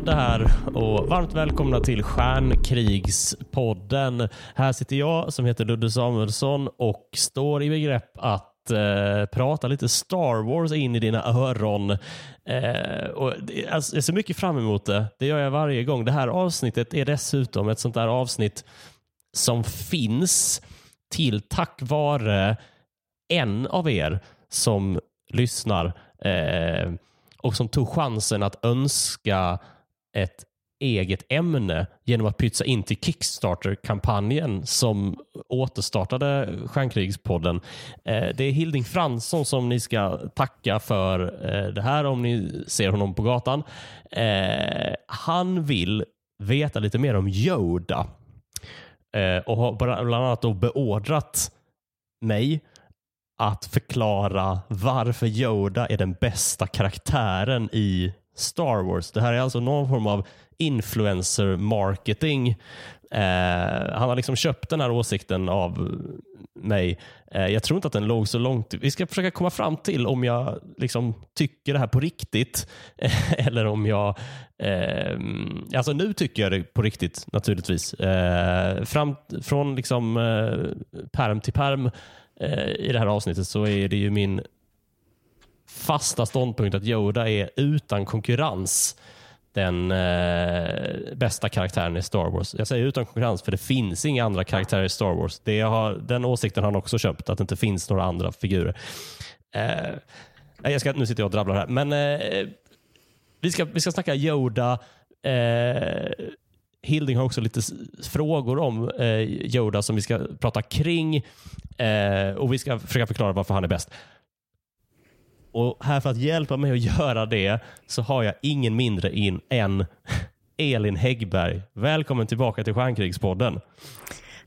Hallå här och varmt välkomna till Stjärnkrigspodden. Här sitter jag som heter Ludde Samuelsson och står i begrepp att eh, prata lite Star Wars in i dina öron. Eh, och det, alltså, jag ser mycket fram emot det. Det gör jag varje gång. Det här avsnittet är dessutom ett sånt där avsnitt som finns till tack vare en av er som lyssnar. Eh, och som tog chansen att önska ett eget ämne genom att pytsa in till Kickstarter-kampanjen som återstartade Stjärnkrigspodden. Eh, det är Hilding Fransson som ni ska tacka för eh, det här om ni ser honom på gatan. Eh, han vill veta lite mer om Yoda och har bland annat då beordrat mig att förklara varför Yoda är den bästa karaktären i Star Wars. Det här är alltså någon form av influencer marketing. Eh, han har liksom köpt den här åsikten av mig. Eh, jag tror inte att den låg så långt. Vi ska försöka komma fram till om jag liksom tycker det här på riktigt eller om jag... Eh, alltså nu tycker jag det på riktigt naturligtvis. Eh, fram, från liksom eh, perm till perm Eh, i det här avsnittet så är det ju min fasta ståndpunkt att Yoda är utan konkurrens den eh, bästa karaktären i Star Wars. Jag säger utan konkurrens för det finns inga andra karaktärer i Star Wars. Det har, den åsikten har han också köpt, att det inte finns några andra figurer. Eh, jag ska, nu sitter jag och drabblar här, men eh, vi, ska, vi ska snacka Yoda. Eh, Hilding har också lite frågor om eh, Yoda som vi ska prata kring eh, och vi ska försöka förklara varför han är bäst. Och här för att hjälpa mig att göra det så har jag ingen mindre in än Elin Häggberg. Välkommen tillbaka till Stjärnkrigspodden.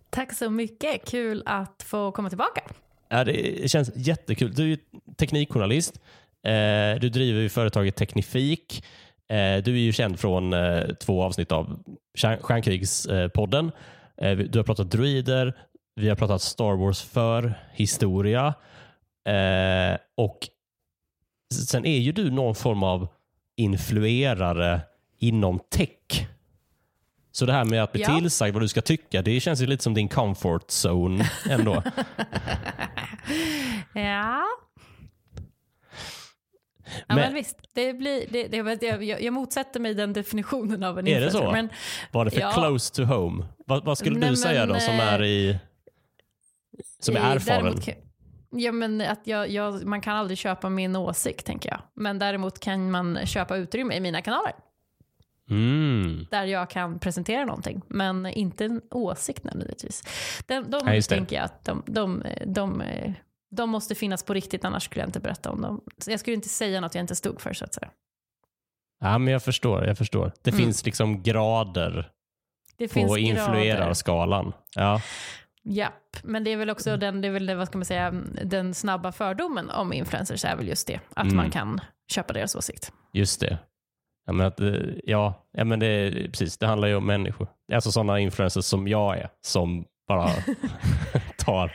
Tack så mycket. Kul att få komma tillbaka. Ja, det känns jättekul. Du är teknikjournalist. Eh, du driver företaget Teknifik. Eh, du är ju känd från eh, två avsnitt av Stjärnkrigspodden. Du har pratat druider, vi har pratat Star Wars för historia och sen är ju du någon form av influerare inom tech. Så det här med att bli ja. tillsagd vad du ska tycka, det känns ju lite som din comfort zone ändå. ja, Ja, men, men visst, det blir, det, det, jag, jag motsätter mig den definitionen av en. Är det så? Men, Var det för ja. close to home? Vad, vad skulle Nej, du säga men, då som är i som är erfaren? Däremot, ja, men att jag, jag, man kan aldrig köpa min åsikt, tänker jag. Men däremot kan man köpa utrymme i mina kanaler. Mm. Där jag kan presentera någonting, men inte en åsikt nödvändigtvis. De, de ja, tänker jag att de, de, de, de måste finnas på riktigt, annars skulle jag inte berätta om dem. Så jag skulle inte säga något jag inte stod för så att säga. Ja, men jag förstår. Jag förstår. Det mm. finns liksom grader det på influerarskalan. Ja. Japp, men det är väl också mm. den, det är väl, vad ska man säga, den snabba fördomen om influencers är väl just det. Att mm. man kan köpa deras åsikt. Just det. Ja, men, att, eh, ja, ja, men det, precis, det handlar ju om människor. Alltså sådana influencers som jag är, som bara tar,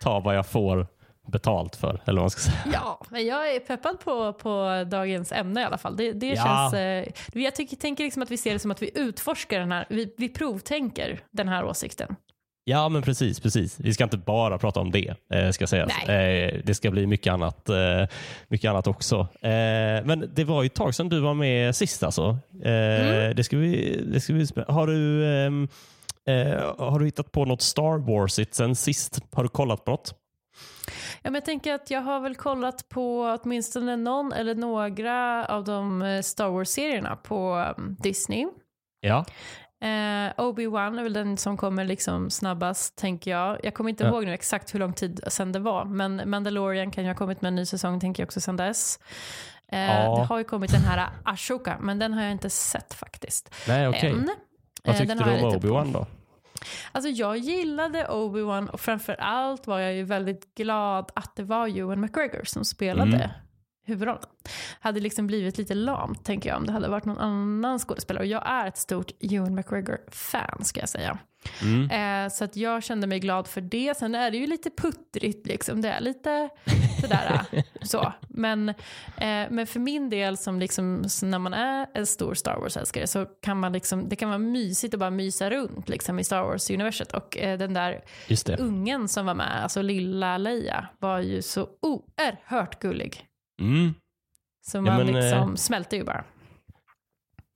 tar vad jag får betalt för. Eller vad man ska säga. Ja, men jag är peppad på, på dagens ämne i alla fall. Det, det ja. känns, eh, jag tycker, tänker liksom att vi ser det som att vi utforskar den här, vi, vi provtänker den här åsikten. Ja, men precis. precis. Vi ska inte bara prata om det, eh, ska sägas. Eh, det ska bli mycket annat, eh, mycket annat också. Men det var ju ett tag sedan du var med sist. Alltså. Mm. det ska vi, det ska vi, har, du, ehm, eh, har du hittat på något Star Wars sen sist? Har du kollat på något? Ja, men jag tänker att jag har väl kollat på åtminstone någon eller några av de Star Wars-serierna på um, Disney. Ja. Eh, Obi-Wan är väl den som kommer liksom snabbast, tänker jag. Jag kommer inte ja. ihåg nu exakt hur lång tid sedan det var, men Mandalorian kan ju ha kommit med en ny säsong, tänker jag också sedan dess. Eh, ja. Det har ju kommit den här Ashoka, men den har jag inte sett faktiskt. Nej, okej. Okay. Vad tyckte eh, du om Obi-Wan då? Alltså jag gillade Obi-Wan och framför allt var jag ju väldigt glad att det var Ewan McGregor som spelade mm. Huvudrollen. Hade liksom blivit lite lamt tänker jag om det hade varit någon annan skådespelare. Och jag är ett stort Ewan McGregor-fan ska jag säga. Mm. Eh, så att jag kände mig glad för det. Sen är det ju lite puttrigt liksom. Det är lite sådär så. Men, eh, men för min del som liksom, när man är en stor Star Wars-älskare så kan man liksom, det kan vara mysigt att bara mysa runt liksom, i Star Wars-universet. Och eh, den där ungen som var med, alltså lilla Leia, var ju så oerhört gullig. Mm. Så man ja, men, liksom eh, smälte ju bara.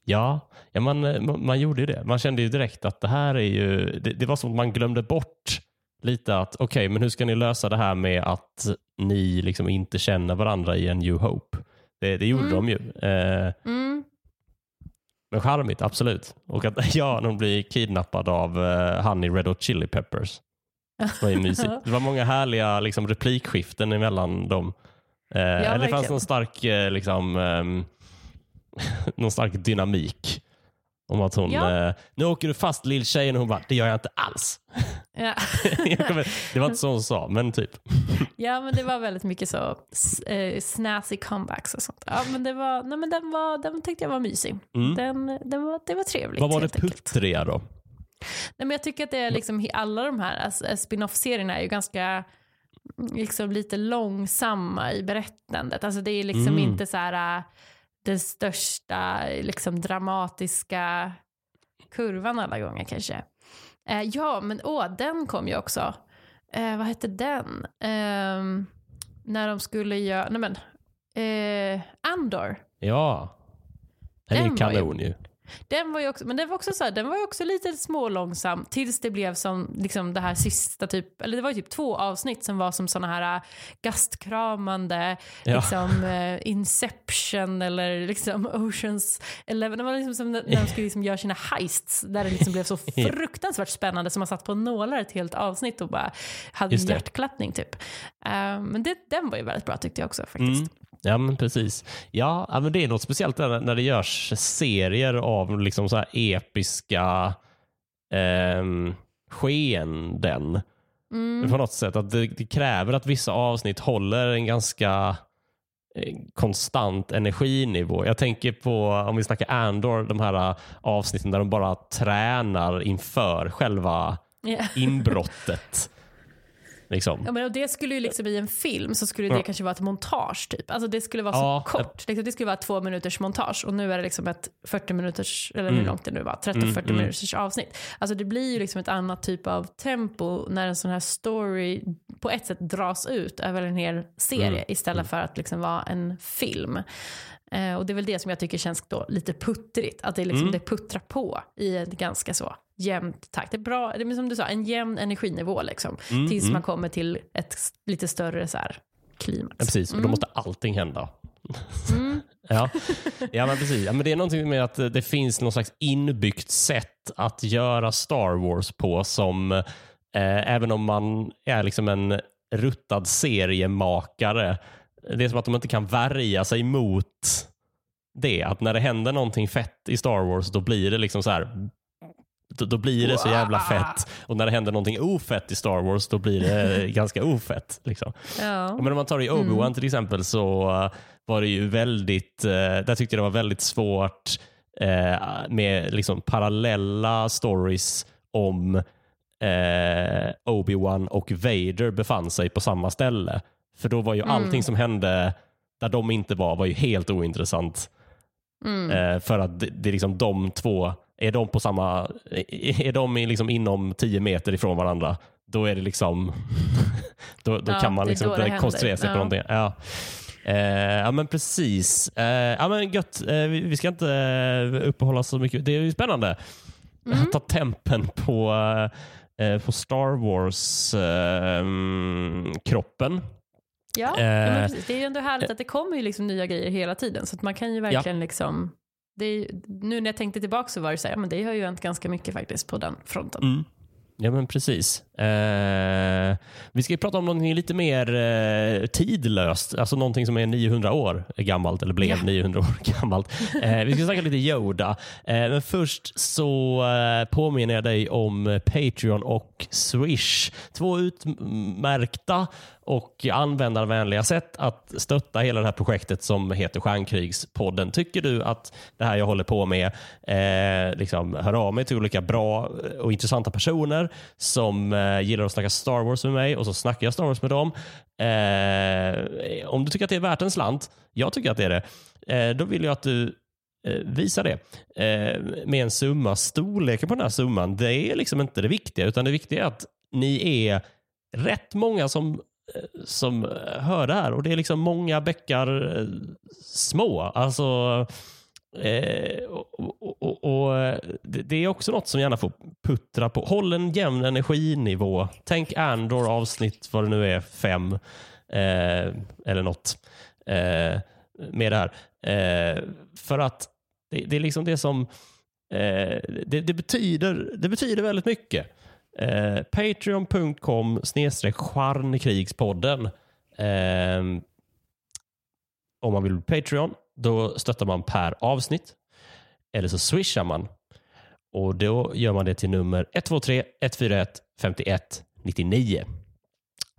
Ja, ja man, man, man, gjorde ju det. Man kände ju direkt att det här är ju, det, det var som att man glömde bort lite att okej, okay, men hur ska ni lösa det här med att ni liksom inte känner varandra i en New Hope? Det, det gjorde mm. de ju. Eh, mm. Men charmigt, absolut. Och att ja, de blir kidnappad av uh, Honey Red Hot Chili Peppers. Det var ju mysigt. Det var många härliga liksom, replikskiften emellan dem. Eh, ja, det fanns någon stark, eh, liksom, eh, någon stark dynamik. Om att hon, ja. eh, nu åker du fast lilltjejen och hon bara, det gör jag inte alls. Ja. det var inte så hon sa, men typ. ja, men det var väldigt mycket så eh, snazzy comebacks och sånt. Ja, men det var, nej, men den, var, den tyckte jag var mysig. Mm. Den, den var, det var trevligt. Vad var det puttriga då? Nej, men jag tycker att det är liksom, alla de här alltså, spin-off-serierna är ju ganska liksom lite långsamma i berättandet. Alltså det är liksom mm. inte så här äh, den största liksom dramatiska kurvan alla gånger kanske. Eh, ja, men åh, den kom ju också. Eh, vad hette den? Eh, när de skulle göra, nej men, eh, Andor. Ja, den, den är kanon ju. Den var ju också, men den var också, så här, den var också lite smålångsam tills det blev som liksom det här sista typ, eller det var ju typ två avsnitt som var som såna här äh, gastkramande, ja. liksom uh, Inception eller liksom Oceans Eleven. Det var liksom som när de skulle liksom göra sina heists där det liksom blev så fruktansvärt spännande som man satt på nålar ett helt avsnitt och bara hade hjärtklappning typ. Uh, men det, den var ju väldigt bra tyckte jag också faktiskt. Mm. Ja, men precis. Ja, men det är något speciellt när det görs serier av liksom så här episka eh, skeenden. Mm. På något sätt. Att det, det, kräver att vissa avsnitt håller en ganska eh, konstant energinivå. Jag tänker på, om vi snackar Andor, de här eh, avsnitten där de bara tränar inför själva yeah. inbrottet. Liksom. Ja, men och det skulle ju liksom i en film så skulle det kanske vara ett montage typ. Alltså det skulle vara så ja, kort. Liksom, det skulle vara två minuters montage och nu är det liksom ett 40 minuters, eller hur mm. långt det nu var, 30-40 mm, mm, minuters avsnitt. Alltså det blir ju liksom ett annat typ av tempo när en sån här story på ett sätt dras ut över en hel serie mm. istället mm. för att liksom vara en film. Eh, och det är väl det som jag tycker känns då lite puttrigt. Att det, liksom, det puttrar på i en ganska så jämnt takt. Det är bra, det är som du sa, en jämn energinivå liksom. Mm, tills mm. man kommer till ett lite större så här, klimax. Ja, precis, och då mm. måste allting hända. Mm. ja. ja, men precis. Ja, men det är någonting med att det finns någon slags inbyggt sätt att göra Star Wars på som eh, även om man är liksom en ruttad seriemakare det är som att de inte kan värja sig mot det. Att när det händer någonting fett i Star Wars då blir det liksom så här då, då blir det så jävla fett. Och när det händer någonting ofett i Star Wars då blir det ganska ofett. Liksom. Ja. Men om man tar i Obi-Wan mm. till exempel så uh, var det ju väldigt, uh, där tyckte jag det var väldigt svårt uh, med liksom parallella stories om Obi-Wan och Vader befann sig på samma ställe. För då var ju mm. allting som hände där de inte var, var ju helt ointressant. Mm. Eh, för att det, det, är liksom de två, är de på samma, är de liksom inom tio meter ifrån varandra, då är det liksom, då, då ja, kan man liksom inte koncentrera sig ja. på någonting. Ja. Eh, ja men precis. Eh, ja men gött. Eh, vi, vi, ska inte eh, uppehålla så mycket. Det är ju spännande. Mm. Att ta tempen på, eh, på Star Wars-kroppen. Ja, eh, ja det är ju ändå härligt att det kommer ju liksom nya grejer hela tiden. Så att man kan ju verkligen ja. liksom... Är, nu när jag tänkte tillbaka så var det så här, ja, men det har ju hänt ganska mycket faktiskt på den fronten. Mm. Ja, men precis. Eh, vi ska prata om någonting lite mer eh, tidlöst, alltså någonting som är 900 år gammalt, eller blev ja. 900 år gammalt. Eh, vi ska snacka lite Yoda, eh, men först så eh, påminner jag dig om Patreon och Swish. Två utmärkta och användarvänliga sätt att stötta hela det här projektet som heter Stjärnkrigspodden. Tycker du att det här jag håller på med, eh, liksom, hör av mig till olika bra och intressanta personer som eh, gillar att snacka Star Wars med mig och så snackar jag Star Wars med dem. Eh, om du tycker att det är värt en slant, jag tycker att det är det, eh, då vill jag att du visa visar det eh, med en summa. Storleken på den här summan, det är liksom inte det viktiga, utan det viktiga är att ni är rätt många som som eh, hör det här och det är liksom många bäckar eh, små. Alltså, eh, och, och, och, eh, Det är också något som gärna får puttra på. Håll en jämn energinivå. Tänk Andor avsnitt, vad det nu är, fem eh, eller något eh, med det här. Eh, för att det, det, är liksom det som eh, det, det, betyder, det betyder väldigt mycket. Eh, Patreon.com snedstreck Charnkrigspodden. Eh, om man vill bli Patreon, då stöttar man per avsnitt. Eller så swishar man. Och Då gör man det till nummer 123 141 51 99.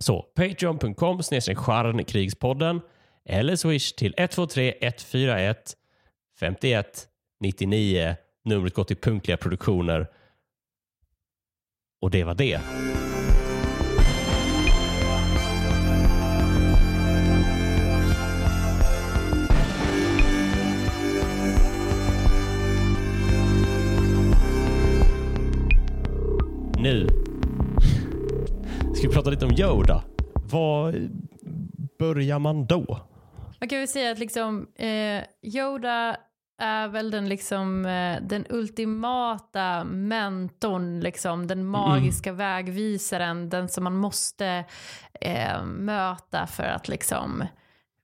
Så patreon.com snedstreck Charnkrigspodden eller swish till 123 141 51 99. Numret går till Punktliga Produktioner och det var det. Nu ska vi prata lite om Yoda. Var börjar man då? Man kan väl säga att liksom, eh, Yoda är väl den, liksom, eh, den ultimata mentorn, liksom, den magiska mm. vägvisaren, den som man måste eh, möta för att liksom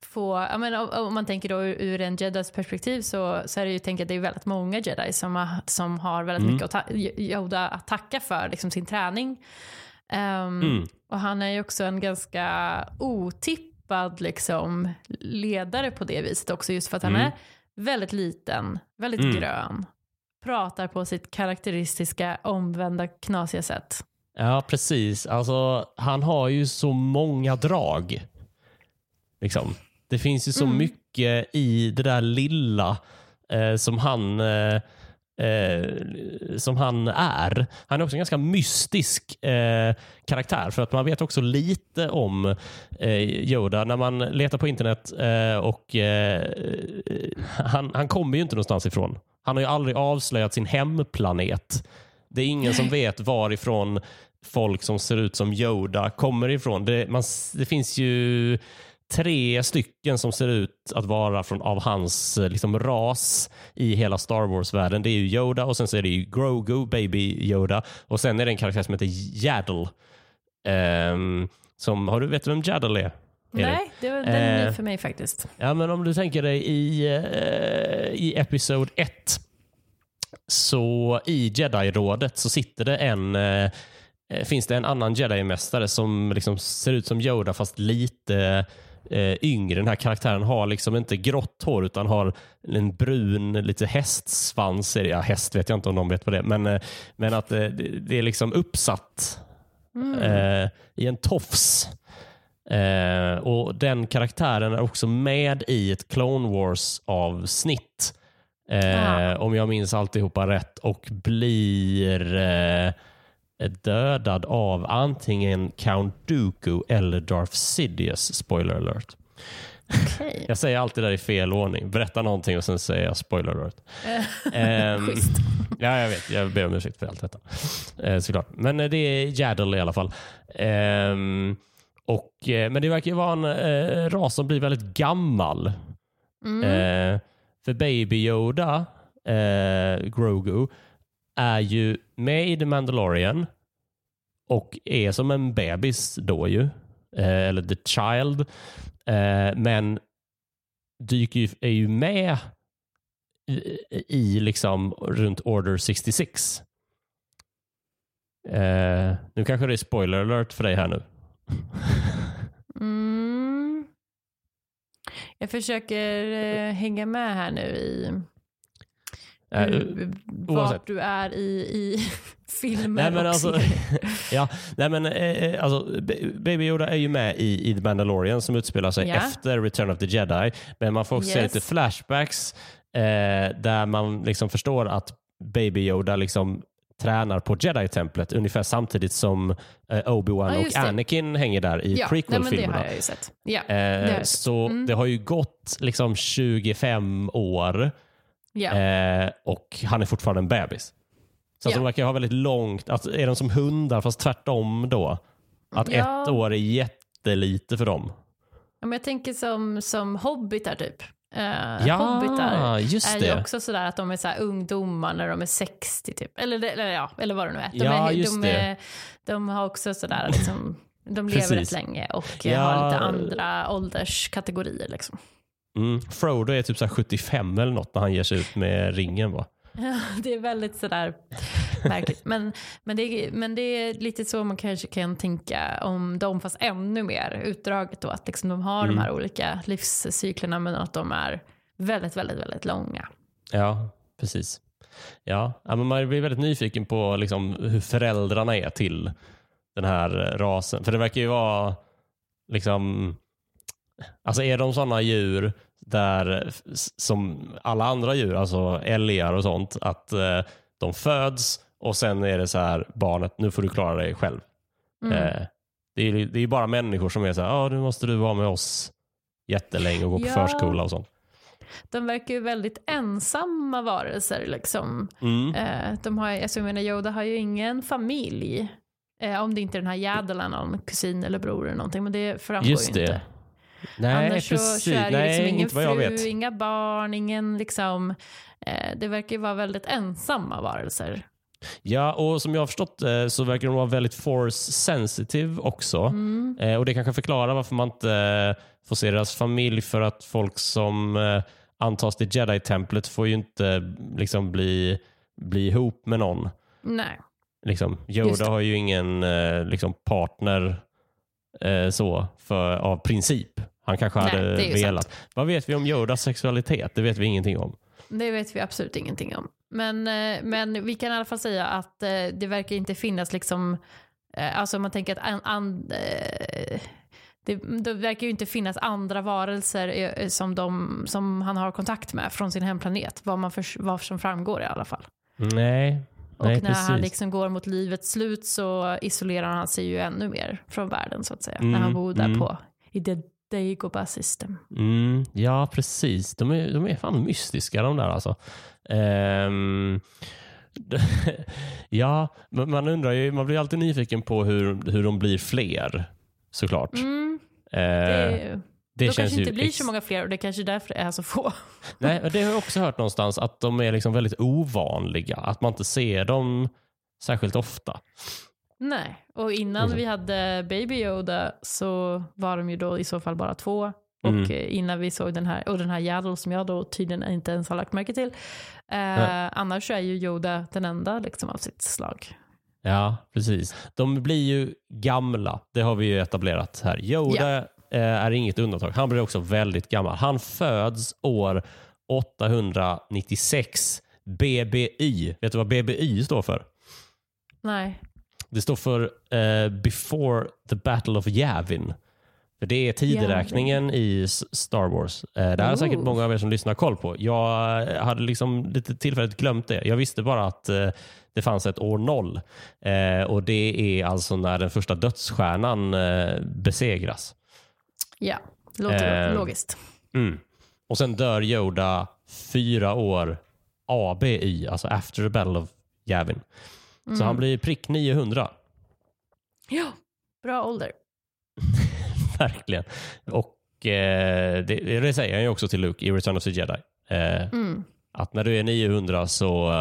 få, ja, men, om man tänker då ur en jedis perspektiv så, så är det ju tänkt att det är väldigt många jedi som har, som har väldigt mm. mycket att, Yoda att tacka för liksom, sin träning. Um, mm. Och han är ju också en ganska otippad liksom, ledare på det viset också just för att han mm. är väldigt liten, väldigt mm. grön. Pratar på sitt karaktäristiska omvända knasiga sätt. Ja, precis. Alltså, han har ju så många drag. Liksom. Det finns ju så mm. mycket i det där lilla eh, som han eh, eh, som han är. Han är också en ganska mystisk eh, karaktär för att man vet också lite om eh, Yoda när man letar på internet eh, och eh, han, han kommer ju inte någonstans ifrån. Han har ju aldrig avslöjat sin hemplanet. Det är ingen som vet varifrån folk som ser ut som Yoda kommer ifrån. Det, man, det finns ju tre stycken som ser ut att vara från, av hans eh, liksom, ras i hela Star Wars-världen. Det är ju Yoda och sen så är det ju Grogu, Baby Yoda och sen är det en karaktär som heter Yaddle. Um, som, har du, vet du vem Yaddle är? Nej, det var, den är ny eh, för mig faktiskt. Ja, men om du tänker dig i, uh, i Episod 1 så i Jedi-rådet så sitter det en uh, finns det en annan Jedi-mästare som liksom ser ut som Yoda fast lite eh, yngre. Den här karaktären har liksom inte grått hår utan har en brun, lite hästsvans. Ja, häst vet jag inte om någon vet vad det är. Men, eh, men att eh, det är liksom uppsatt mm. eh, i en tofs. Eh, och Den karaktären är också med i ett Clone Wars-avsnitt. Ah. Om jag minns alltihopa rätt och blir eh, dödad av antingen Count Dooku eller Darth Sidious. Spoiler alert. Okay. Jag säger alltid det i fel ordning. Berätta någonting och sen säger jag spoiler alert. um, ja, jag vet. Jag ber om ursäkt för allt detta. Uh, såklart. Men uh, det är Yaddle i alla fall. Um, och, uh, men det verkar ju vara en uh, ras som blir väldigt gammal. Mm. för Baby Yoda, Grogu, är ju med i The Mandalorian och är som en bebis då ju. Eh, eller The Child. Eh, men dyker ju, är ju med i, i liksom runt Order 66. Eh, nu kanske det är spoiler alert för dig här nu. Mm. Jag försöker eh, hänga med här nu i hur, vart oavsett. du är i, i filmer Nej men och alltså, ja, nej men eh, alltså, B- Baby Yoda är ju med i, i The Mandalorian som utspelar sig Ja. efter Return of the Jedi. Men man får också se Yes. lite flashbacks eh, där man liksom förstår att Baby Yoda liksom tränar på Jedi-templet ungefär samtidigt som eh, Obi-Wan Ja, och det. Anakin hänger där i ja, det prequel-filmerna. har jag ju sett. Ja, Eh, jag sett. så Mm. det har ju gått liksom 25 år ja. eh, och han är fortfarande en bebis. Så Ja. de verkar ha väldigt långt, att är de som hundar fast tvärtom då? Att Ja. ett år är jättelite för dem. Ja, men jag tänker som, som hobbitar typ. Uh, Ja, hobbitar är det. ju också sådär att de är så ungdomar när de är 60 typ. Eller, eller, ja, eller vad det nu är. De, Ja, är, just de, är, de har också sådär liksom, de lever rätt länge och Ja. har lite andra ålderskategorier liksom. Mm. Frodo är typ så här 75 eller något när han ger sig ut med ringen. Va? Ja, det är väldigt sådär märkligt. Men, men, det är, men det är lite så man kanske kan tänka om dem, fast ännu mer utdraget då. Att liksom de har Mm. de här olika livscyklerna men att de är väldigt, väldigt, väldigt långa. Ja, precis. Ja, ja, men man blir väldigt nyfiken på liksom hur föräldrarna är till den här rasen. För det verkar ju vara liksom, alltså är de sådana djur där som alla andra djur, alltså älgar och sånt, att eh, de föds och sen är det så här barnet, nu får du klara dig själv. Mm. Eh, det är ju det är bara människor som är så här, ja nu måste du vara med oss jättelänge och gå på Ja. förskola och sånt. De verkar ju väldigt ensamma varelser. Liksom. Mm. Eh, de har, alltså, jag menar, Yoda har ju ingen familj. Eh, om det inte är den här jädern, någon kusin eller bror eller någonting. Men det framgår Just ju inte. Nej, Annars precis. så, är det Nej, liksom ingen fru, inga barn, ingen liksom... Eh, det verkar ju vara väldigt ensamma varelser. Ja, och som jag har förstått eh, så verkar de vara väldigt force sensitive också. Mm. Eh, och Det kanske förklarar varför man inte eh, får se deras familj för att folk som eh, antas till Jedi-templet får ju inte liksom bli, bli ihop med någon. Nej. Liksom, Yoda har ju ingen liksom partner eh, så för, av princip. Han kanske Nej, hade det velat. Vad vet vi om Yodas sexualitet? Det vet vi ingenting om. Det vet vi absolut ingenting om. Men, eh, men vi kan i alla fall säga att eh, det verkar inte finnas liksom, eh, alltså om man tänker att an, an, det, det verkar ju inte finnas andra varelser som, de, som han har kontakt med från sin hemplanet, vad, man för, vad som framgår i alla fall. Nej, Och Nej när precis. han liksom går mot livets slut så isolerar han sig ju ännu mer från världen så att säga. Mm, när han bor där mm. på i the Dagobah system. Mm, ja, precis. De är, de är fan mystiska de där alltså. Ehm, ja, man undrar ju, man blir alltid nyfiken på hur, hur de blir fler såklart. Mm, Eh, det, det då känns kanske ju inte blir så många fler och det kanske därför det är så få. Nej, det har jag också hört någonstans att de är liksom väldigt ovanliga. Att man inte ser dem särskilt ofta. Nej, och innan Mm. vi hade Baby Yoda så var de ju då i så fall bara två. Och Mm. eh, innan vi såg den här, och den här Yaddle som jag då tydligen inte ens har lagt märke till. Eh, annars är ju Yoda den enda liksom av sitt slag. Ja, precis. De blir ju gamla. Det har vi ju etablerat här. Yoda eh, är inget undantag. Han blir också väldigt gammal. Han föds år 896 BBY. Vet du vad BBY står för? Nej. Det står för eh, Before the Battle of Yavin. För Det är tideräkningen i S- Star Wars. Eh, det här har säkert många av er som lyssnar koll på. Jag hade liksom lite tillfälligt glömt det. Jag visste bara att eh, det fanns ett år noll. Och Det är alltså när den första dödsstjärnan besegras. Ja, låter Eh, logiskt. Mm. Och Sen dör Yoda fyra år ABY, alltså after the battle of Yavin. Så Mm. han blir prick 900. Ja, bra ålder. Verkligen. Och eh, det, det säger han ju också till Luke i Return of the Jedi. Eh, Mm. att när du är 900 så,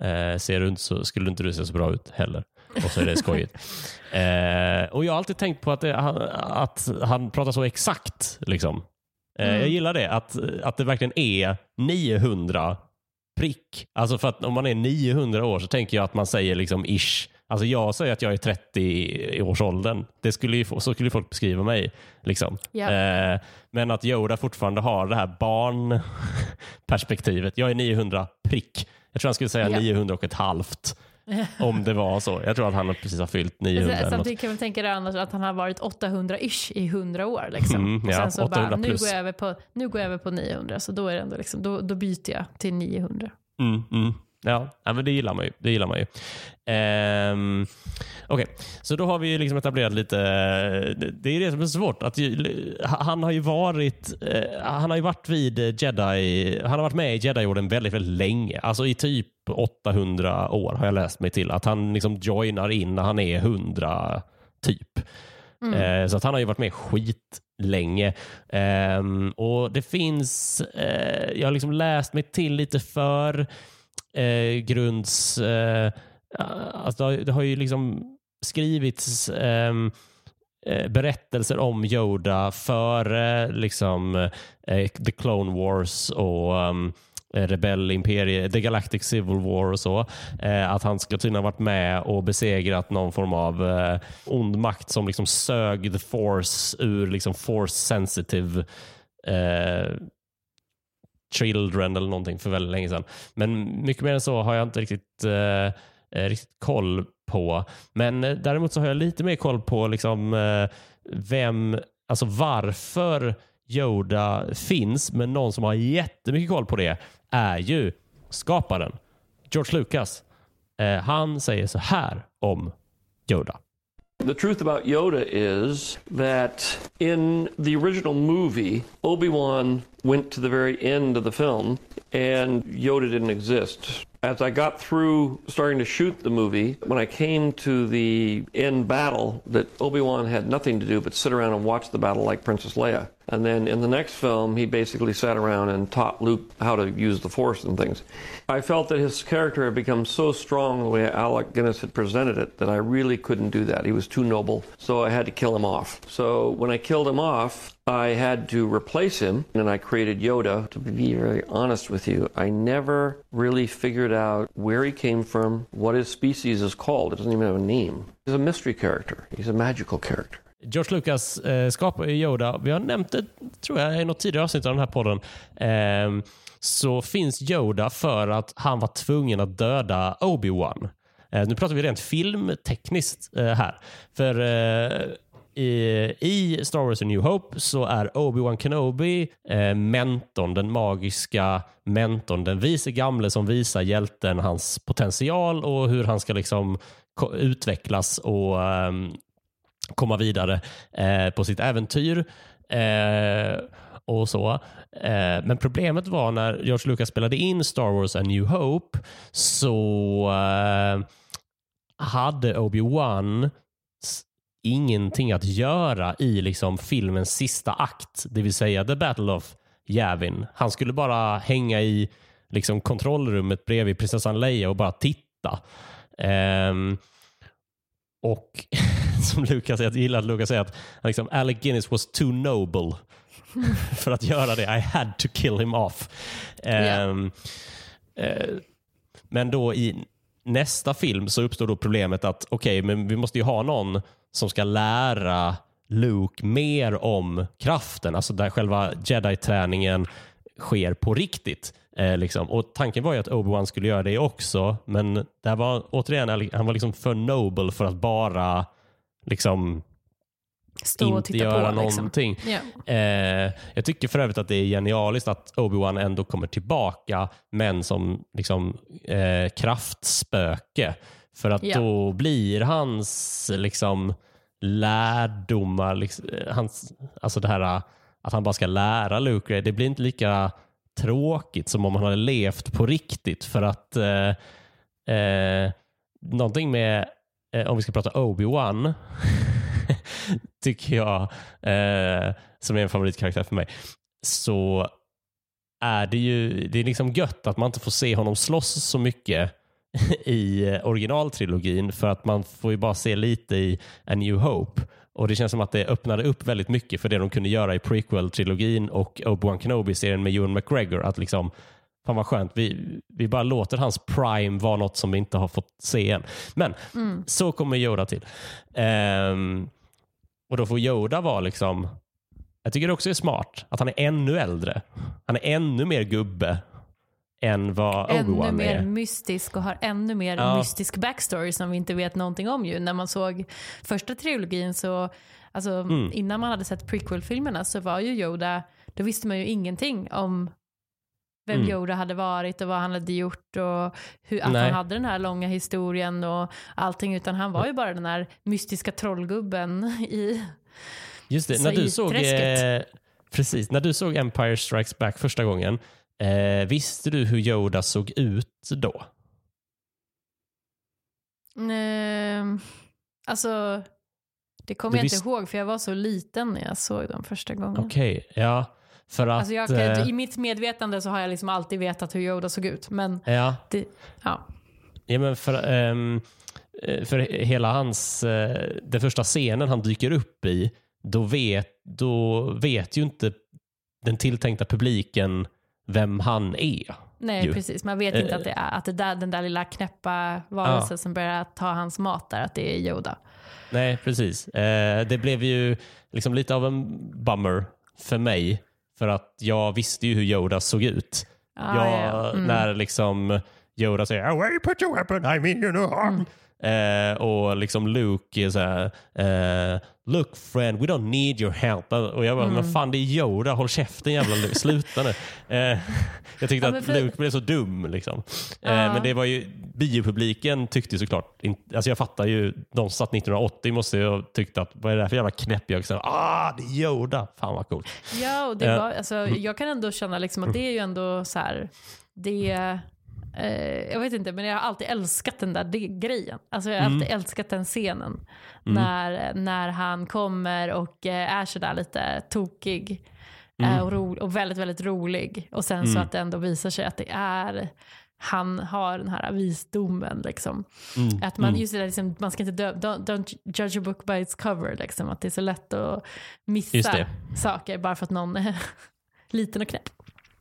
eh, ser du inte så skulle inte du se så bra ut heller. Och så är det skojigt. eh, och Jag har alltid tänkt på att, det, han- att han pratar så exakt. Liksom. Eh, Mm. Jag gillar det, att, att det verkligen är 900 prick. Alltså för att om man är 900 år så tänker jag att man säger liksom ish Alltså jag säger att jag är 30 i årsåldern. Det skulle ju, så skulle folk beskriva mig. Liksom. Ja. Eh, men att Yoda fortfarande har det här barnperspektivet. Jag är 900 prick. Jag tror han skulle säga Ja. 900 och ett halvt. Om det var så. Jag tror att han precis har fyllt 900. eller något. Samtidigt kan man tänka dig annars att han har varit 800-ish i 100 år. Liksom. Mm, och ja, sen så 800 bara, nu går, jag över på, nu går jag över på 900, så då, är det ändå liksom, då, då byter jag till 900. Mm, mm. Ja, ja, men det gillar man ju. Det gillar man ju. Ehm, Okej, så då har vi ju liksom etablerat lite... Det är det som är svårt. Att ju, han har ju varit eh, Han har ju varit vid Jedi... Han har varit med i Jedi-orden väldigt, väldigt länge. Alltså i typ 800 år har jag läst mig till. Att han liksom joinar in när han är 100 typ. Eh, så att han har ju varit med skitlänge. Ehm, och det finns, eh, jag har liksom läst mig till lite för eh, grunds, eh, Eh, alltså det, har, det har ju liksom skrivits ehm, eh, berättelser om Yoda före liksom, eh, The Clone Wars och um, Rebellimperiet, The Galactic Civil War och så. Eh, att han ska tydligen ha varit med och besegrat någon form av eh, ond makt som liksom sög the force ur liksom force sensitive eh, children eller någonting för väldigt länge sedan. Men mycket mer än så har jag inte riktigt, eh, Eh, riktigt koll på. Men eh, däremot så har jag lite mer koll på liksom, eh, vem, alltså varför Yoda finns, men någon som har jättemycket koll på det är ju skaparen, George Lucas. Eh, han säger så här om Yoda. The truth about Yoda is that in the original movie, Obi Wan went to the very end of the film and Yoda didn't exist. As I got through starting to shoot the movie, when I came to the end battle, that Obi Wan had nothing to do but sit around and watch the battle like Princess Leia. And then in the next film, he basically sat around and taught Luke how to use the Force and things. I felt that his character had become so strong the way Alec Guinness had presented it that I really couldn't do that. He was too noble, so I had to kill him off. So when I killed him off, I had to replace him, and I created Yoda. To be very honest with you, I never really figured out where he came from, what his species is called. It doesn't even have a name. He's a mystery character. He's a magical character. George Lucas eh, skapar ju Yoda. Vi har nämnt det tror jag i något tidigare avsnitt av den här podden. Eh, så finns Yoda för att han var tvungen att döda Obi-Wan. Eh, nu pratar vi rent filmtekniskt eh, här. För eh, i, i Star Wars A New Hope så är Obi-Wan Kenobi eh, mentorn, den magiska mentorn, den vise gamle som visar hjälten hans potential och hur han ska liksom utvecklas och um, komma vidare eh, på sitt äventyr. Eh, och så. Eh, men problemet var när George Lucas spelade in Star Wars A New Hope så eh, hade Obi-Wan ingenting att göra i liksom filmens sista akt, det vill säga The Battle of Yavin. Han skulle bara hänga i liksom kontrollrummet bredvid prinsessan Leia och bara titta. Ehm, och som Lucas säger, jag gillar att Lucas säger att liksom, Alec Guinness was too noble för att göra det. I had to kill him off. Ehm, eh, men då i nästa film så uppstår då problemet att okej, men vi måste ju ha någon som ska lära Luke mer om kraften, alltså där själva jedi-träningen sker på riktigt. Eh, liksom. Och Tanken var ju att Obi-Wan skulle göra det också, men där var återigen, han var liksom för noble för att bara liksom Stå inte titta göra på. Liksom. någonting. Ja. Eh, jag tycker för övrigt att det är genialiskt att Obi-Wan ändå kommer tillbaka, men som liksom, eh, kraftspöke. För att Ja. då blir hans liksom, lärdomar, liksom, eh, hans, alltså det här eh, att han bara ska lära Luke, det blir inte lika tråkigt som om han hade levt på riktigt. För att eh, eh, någonting med, eh, om vi ska prata Obi-Wan, tycker jag, eh, som är en favoritkaraktär för mig, så är det ju det är liksom gött att man inte får se honom slåss så mycket i originaltrilogin för att man får ju bara se lite i A New Hope. Och Det känns som att det öppnade upp väldigt mycket för det de kunde göra i prequel-trilogin och Obi-Wan Kenobi-serien med Ewan McGregor. Att liksom Fan vad skönt. Vi, vi bara låter hans prime vara något som vi inte har fått se än. Men Mm. så kommer Yoda till. Ehm, och då får Yoda vara liksom... Jag tycker det också är smart att han är ännu äldre. Han är ännu mer gubbe än vad Ännu Obi-Wan mer är. mystisk och har ännu mer Ja. mystisk backstory som vi inte vet någonting om ju. När man såg första trilogin så, alltså Mm. innan man hade sett prequel-filmerna så var ju Yoda, då visste man ju ingenting om vem Mm. Yoda hade varit och vad han hade gjort och hur, att Nej. han hade den här långa historien och allting utan han var ju bara den här mystiska trollgubben i Just det, Så när du såg, eh, precis, när du såg Empire Strikes Back första gången, eh, visste du hur Yoda såg ut då? Ehm, alltså, det kommer Du jag visst- inte ihåg för jag var så liten när jag såg dem första gången. Okej, ja. För att... Alltså jag, eh, I mitt medvetande så har jag liksom alltid vetat hur Yoda såg ut. Men ja, det, ja. ja, men för, eh, för hela hans... eh, den första scenen han dyker upp i, då vet, då vet ju inte den tilltänkta publiken vem han är. Nej, Ju. precis. Man vet inte Eh, att, det är, att det där, den där lilla knäppa varelsen som börjar ta hans mat där, att det är Yoda. Nej, precis. Eh, det blev ju liksom lite av en bummer för mig. För att jag visste ju hur Yoda såg ut. Ah, jag, ja. Mm. När liksom Yoda säger "Oh, where put your weapon, I mean you know. Mm. Eh, och liksom Luke är så här, eh, look friend, we don't need your help. Och jag bara, Mm. men fan det är Yoda, håll käften jävla Luke, sluta nu. Eh, jag tyckte Ja, att för- Luke blev så dum. Liksom. Eh, Ja. men det var ju, biopubliken tyckte såklart, inte, alltså jag fattar ju, de som satt 1980 måste ju ha tyckt att vad är det här för jävla knäppjök? Så, ah, det är Yoda. Fan vad coolt. Ja, och det Eh, var, alltså, jag kan ändå känna liksom att det är ju ändå så här, det, eh, jag vet inte, men jag har alltid älskat den där grejen. Alltså jag har alltid älskat den scenen. När, när han kommer och eh, är sådär lite tokig. eh, Och, ro, och väldigt, väldigt rolig. Och sen så att det ändå visar sig att det är han har den här visdomen. Liksom. Mm. Att man, just det där, liksom, man ska inte dö, don't, don't judge a book by its cover. Liksom, att det är så lätt att missa saker bara för att någon är liten och knäpp.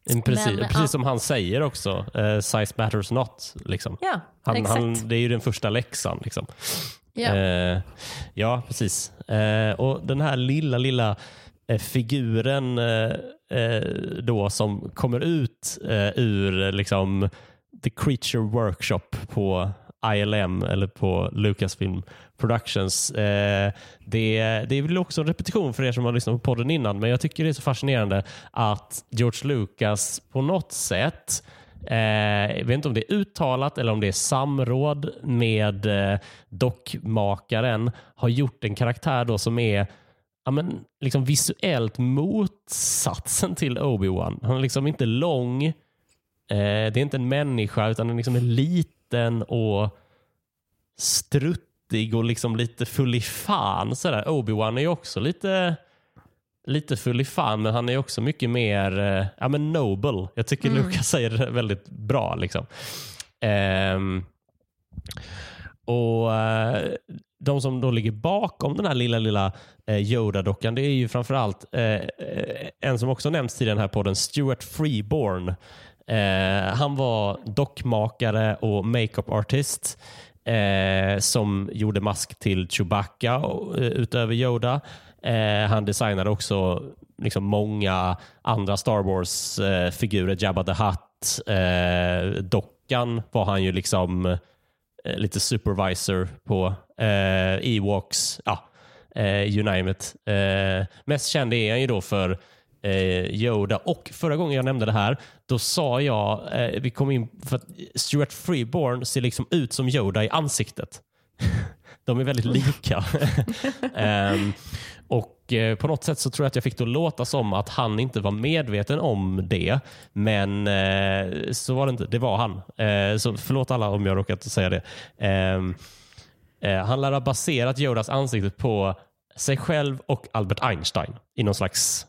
Precis, Men, precis ja. som han säger också, eh, size matters not. Liksom. Ja, Han, han, det är ju den första läxan. Liksom. ja. Eh, ja, precis. Eh, och den här lilla, lilla eh, figuren eh, eh, då som kommer ut eh, ur liksom, The Creature Workshop på ILM eller på Lucasfilm Productions. Eh, det, det är väl också en repetition för er som har lyssnat på podden innan, men jag tycker det är så fascinerande att George Lucas på något sätt Eh, jag vet inte om det är uttalat eller om det är samråd med eh, dockmakaren har gjort en karaktär då som är ja, men, liksom visuellt motsatsen till Obi-Wan. Han är liksom inte lång. Eh, det är inte en människa utan han liksom är liten och struttig och liksom lite full i fan. Sådär. Obi-Wan är ju också lite lite full i fan, men han är också mycket mer eh, ja, men noble. Jag tycker Lucas säger det väldigt bra. Liksom. Ehm, och eh, De som då ligger bakom den här lilla, lilla eh, Yoda-dockan, det är ju framförallt eh, en som också tidigare i den här podden, Stuart Freeborn. Eh, han var dockmakare och makeup artist eh, som gjorde mask till Chewbacca och, eh, utöver Yoda. Eh, han designade också liksom många andra Star Wars-figurer, Jabba the Hutt. Eh, dockan var han ju liksom eh, lite supervisor på. Eh, Ewoks, ja, eh, you name it. Eh, mest känd är han ju då för eh, Yoda. Och förra gången jag nämnde det här, då sa jag, eh, vi kom in för att Stuart Freeborn ser liksom ut som Yoda i ansiktet. De är väldigt lika. Ehm, och eh, På något sätt så tror jag att jag fick det att låta som att han inte var medveten om det. Men eh, så var det inte. Det var han. Eh, så förlåt alla om jag råkat säga det. Ehm, eh, han lär ha baserat Yodas ansikte på sig själv och Albert Einstein i någon slags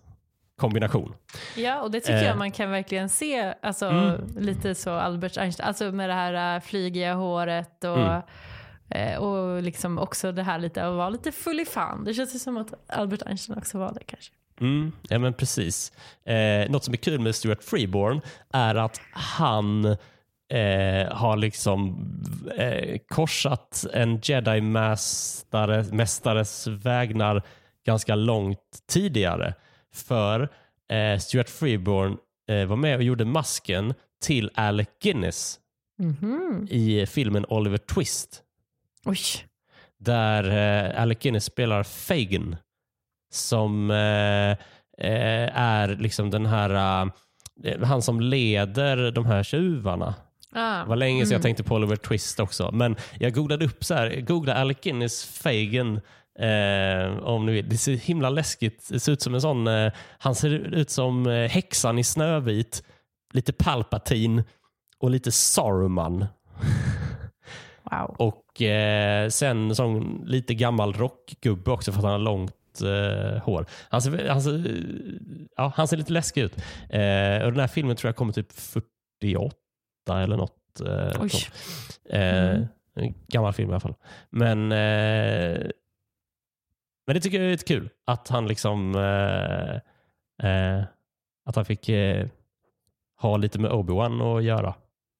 kombination. Ja, och det tycker Eh. jag man kan verkligen se, alltså, Mm. lite så Albert Einstein, alltså med det här äh, flygiga håret och, Mm. eh, och liksom också det här lite att vara lite full i fan. Det känns ju som att Albert Einstein också var det kanske. Mm, ja men precis. Eh, något som är kul med Stuart Freeborn är att han eh, har liksom eh, korsat en jedi-mästares vägnar ganska långt tidigare. För eh, Stuart Freeborn eh, var med och gjorde masken till Alec Guinness Mhm. i filmen Oliver Twist. Oj. Där eh, Alec Guinness spelar Fagin som eh, eh, är liksom den här eh, han som leder de här tjuvarna. Ah. Det var länge sedan jag Mm. tänkte på Oliver Twist också. Men jag googlade upp så här, googla Alec Guinness Fagin. Eh, om ni vet. Det ser himla läskigt Det ser ut som en sån, eh, han ser ut som eh, häxan i Snövit, lite Palpatine och lite Saruman. Wow. Och eh, sen en sån lite gammal rockgubbe också för att han har långt eh, hår. Han ser, han, ser, ja, han ser lite läskig ut. Eh, och den här filmen tror jag kommer typ 48 eller något. Eh, Oj. Mm. En gammal film i alla fall. Men, men det tycker jag är lite kul att han liksom eh, eh, att han fick eh, ha lite med Obi-Wan att göra.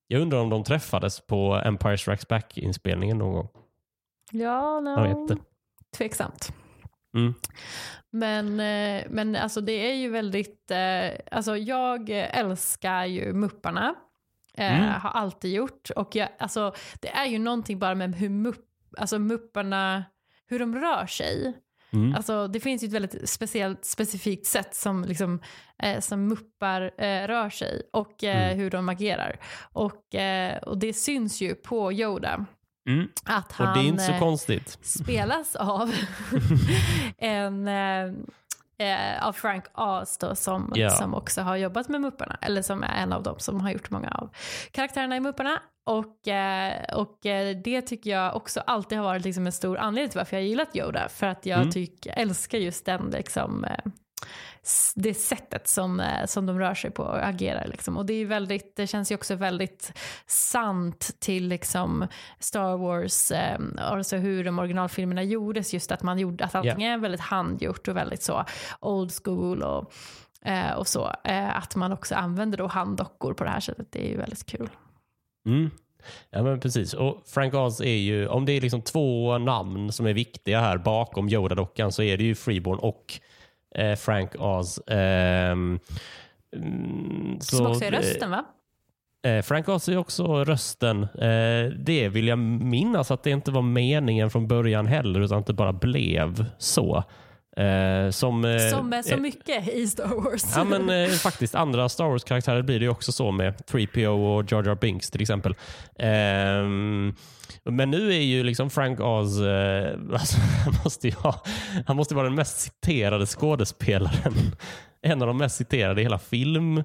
Jag undrar om de träffades på Empire Strikes Back-inspelningen någon gång. Ja, no. Jag vet inte. Tveksamt. Mm. Men, eh, men alltså det är ju väldigt, eh, alltså jag älskar ju Mupparna. Eh, Mm. Har alltid gjort. Och jag, alltså, det är ju någonting bara med hur mupp, alltså Mupparna, hur de rör sig. Mm. Alltså, det finns ju ett väldigt speciellt, specifikt sätt som, liksom, eh, som muppar eh, rör sig och eh, Mm. hur de agerar. Och, eh, och det syns ju på Yoda. Mm. Att han, Och det är inte så eh, konstigt. spelas av en eh, av Frank Oz då, som, Ja. som också har jobbat med Mupparna, eller som är en av dem som har gjort många av karaktärerna i Mupparna. Och, eh, och eh, det tycker jag också alltid har varit liksom en stor anledning till varför jag gillat Yoda. För att jag Mm. tycker, älskar just den liksom, eh, det sättet som, eh, som de rör sig på och agerar. Liksom. Och det, är väldigt, det känns ju också väldigt sant till liksom, Star Wars, eh, alltså hur de originalfilmerna gjordes. Just att man gjorde att allting är väldigt handgjort och väldigt så old school och, eh, och så. Eh, att man också använder då handdockor på det här sättet. Det är ju väldigt kul. Mm. Ja, men precis. Och Frank Oz är ju, om det är liksom två namn som är viktiga här bakom Yoda-dockan så är det ju Freeborn och eh, Frank Oz. Ehm, mm, Som så också är det- rösten va? Eh, Frank Oz är också rösten. Eh, det vill jag minnas att det inte var meningen från början heller utan att det bara blev så. Eh, som, eh, Som är så eh, mycket i Star Wars. Ja men eh, faktiskt andra Star Wars-karaktärer blir det ju också så med 3PO och Jar Jar Binks till exempel. Ehm, men nu är ju liksom Frank Oz, eh, alltså, han, måste ha, han måste vara den mest citerade skådespelaren. En av de mest citerade i hela filmhistorien.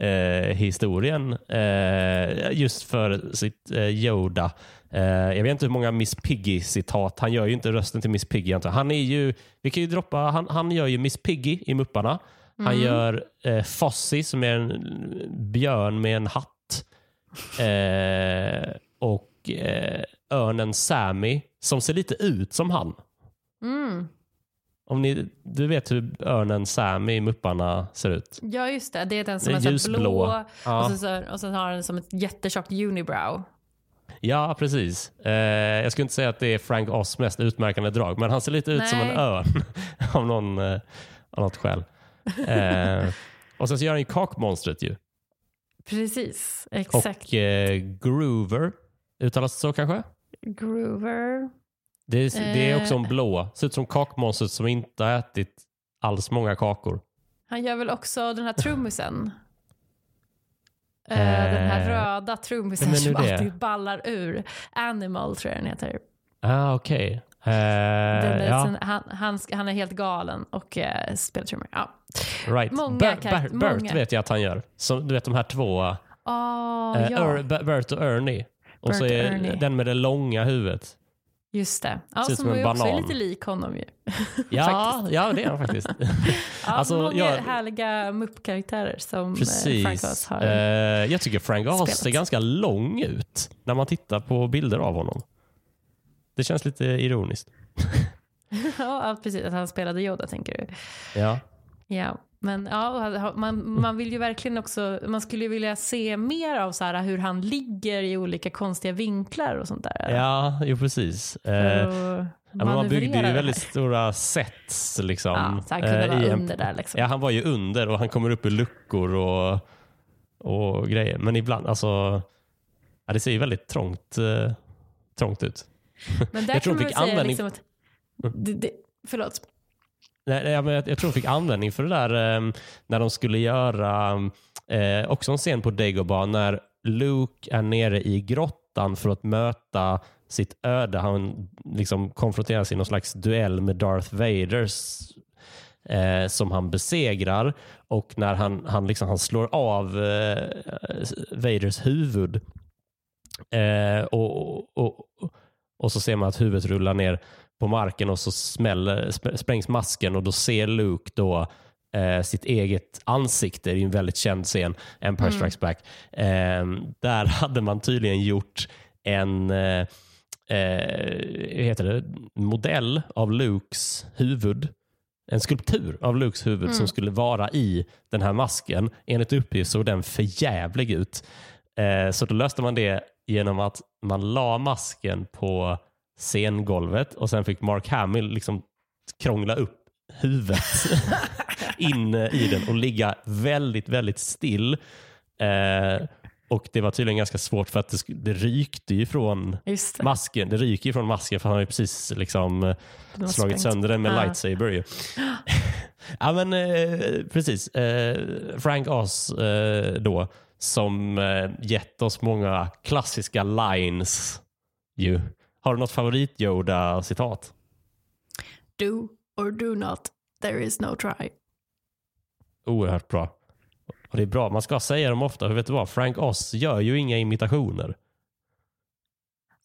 Eh, historien. eh, just för sitt eh, Yoda. Eh, jag vet inte hur många Miss Piggy-citat. Han gör ju inte rösten till Miss Piggy. antar. Han är ju, vi kan ju droppa, han, han gör ju Miss Piggy i Mupparna. Han gör eh, Fossi som är en björn med en hatt. Eh, och eh, örnen Sammy som ser lite ut som han. Mm. Om ni, du vet hur örnen Sammy i Mupparna ser ut? Ja just det, det är den som Den är så ljusblå. blå Ja. och, så, så, och sen har den som ett jättetjockt unibrow. Ja, precis. Eh, jag skulle inte säga att det är Frank Oz mest utmärkande drag, men han ser lite ut som en Nej. örn av, någon, eh, av något skäl. Eh, och sen så gör han ju kakmonstret ju. Precis, exakt. Och eh, Groover, uttalas det så kanske? Groover. Det är, det är också en Eh. blå. Ser ut som kakmonstret som inte har ätit alls många kakor. Han gör väl också den här trummisen. Eh, Eh, den här röda trummisen som alltid ballar ur. Animal tror jag den heter. Ah, okej. Den är, ja, sen, han, han, han är helt galen och uh, spelar trummor. Ja. right. många Ber- karaktär- Ber- Bert många. vet jag att han gör. Som, du vet de här två. Oh, Eh, ja, Er- Ber- Bert och Ernie. Och så Bert och är Ernie. den med det långa huvudet. Just det. Ja, ser ut som som en också är lite lik honom ju. Ja, ja det är han faktiskt. Ja, Alltså, många jag- härliga muppkaraktärer som eh, Precis. Frank Oz har. Eh, jag tycker Frank Oz ser ganska lång ut när man tittar på bilder av honom. Det känns lite ironiskt. ja, precis. Att han spelade Yoda tänker du. Ja. Ja, men ja, man, man vill ju verkligen också, man skulle ju vilja se mer av så här, hur han ligger i olika konstiga vinklar och sånt där. Ja, jo precis. Eh, ja, man byggde ju väldigt stora sets. Liksom, ja, så han kunde eh, vara under där. Liksom. Ja, han var ju under och han kommer upp i luckor och, och grejer. Men ibland, alltså, ja, det ser ju väldigt trångt, eh, trångt ut. Men där jag tror man fick användning... Liksom att, det, det, förlåt. Nej, jag, jag, jag tror de fick användning för det där eh, när de skulle göra eh, också en scen på Dagobah när Luke är nere i grottan för att möta sitt öde. Han liksom konfronteras i någon slags duell med Darth Vaders eh, som han besegrar. Och när han, han, liksom, han slår av eh, Vaders huvud eh, och, och, och, och, så ser man att huvudet rullar ner på marken och så smäller, sprängs masken och då ser Luke då eh, sitt eget ansikte. Det är en väldigt känd scen, Empire mm. Strikes Back. Eh, där hade man tydligen gjort en eh, eh heter det, modell av Lukes huvud. En skulptur av Lukes huvud mm. som skulle vara i den här masken. Enligt uppgift såg den förjävlig ut. Eh, så då löste man det genom att man la masken på scengolvet och sen fick Mark Hamill liksom krångla upp huvudet in i den och ligga väldigt, väldigt still. Eh, och Det var tydligen ganska svårt för att det, det rykte ju från det. masken. Det ryker ju från masken för han har ju precis liksom slagit sprängt. sönder den med ah. lightsaber. Ju. ja men eh, precis. Eh, Frank Oz eh, då som eh, gett oss många klassiska lines ju. Har du något favorit Yoda-citat? Do or do not, there is no try. Oerhört bra. Och Det är bra, man ska säga dem ofta. För vet du vad? Frank Oz gör ju inga imitationer.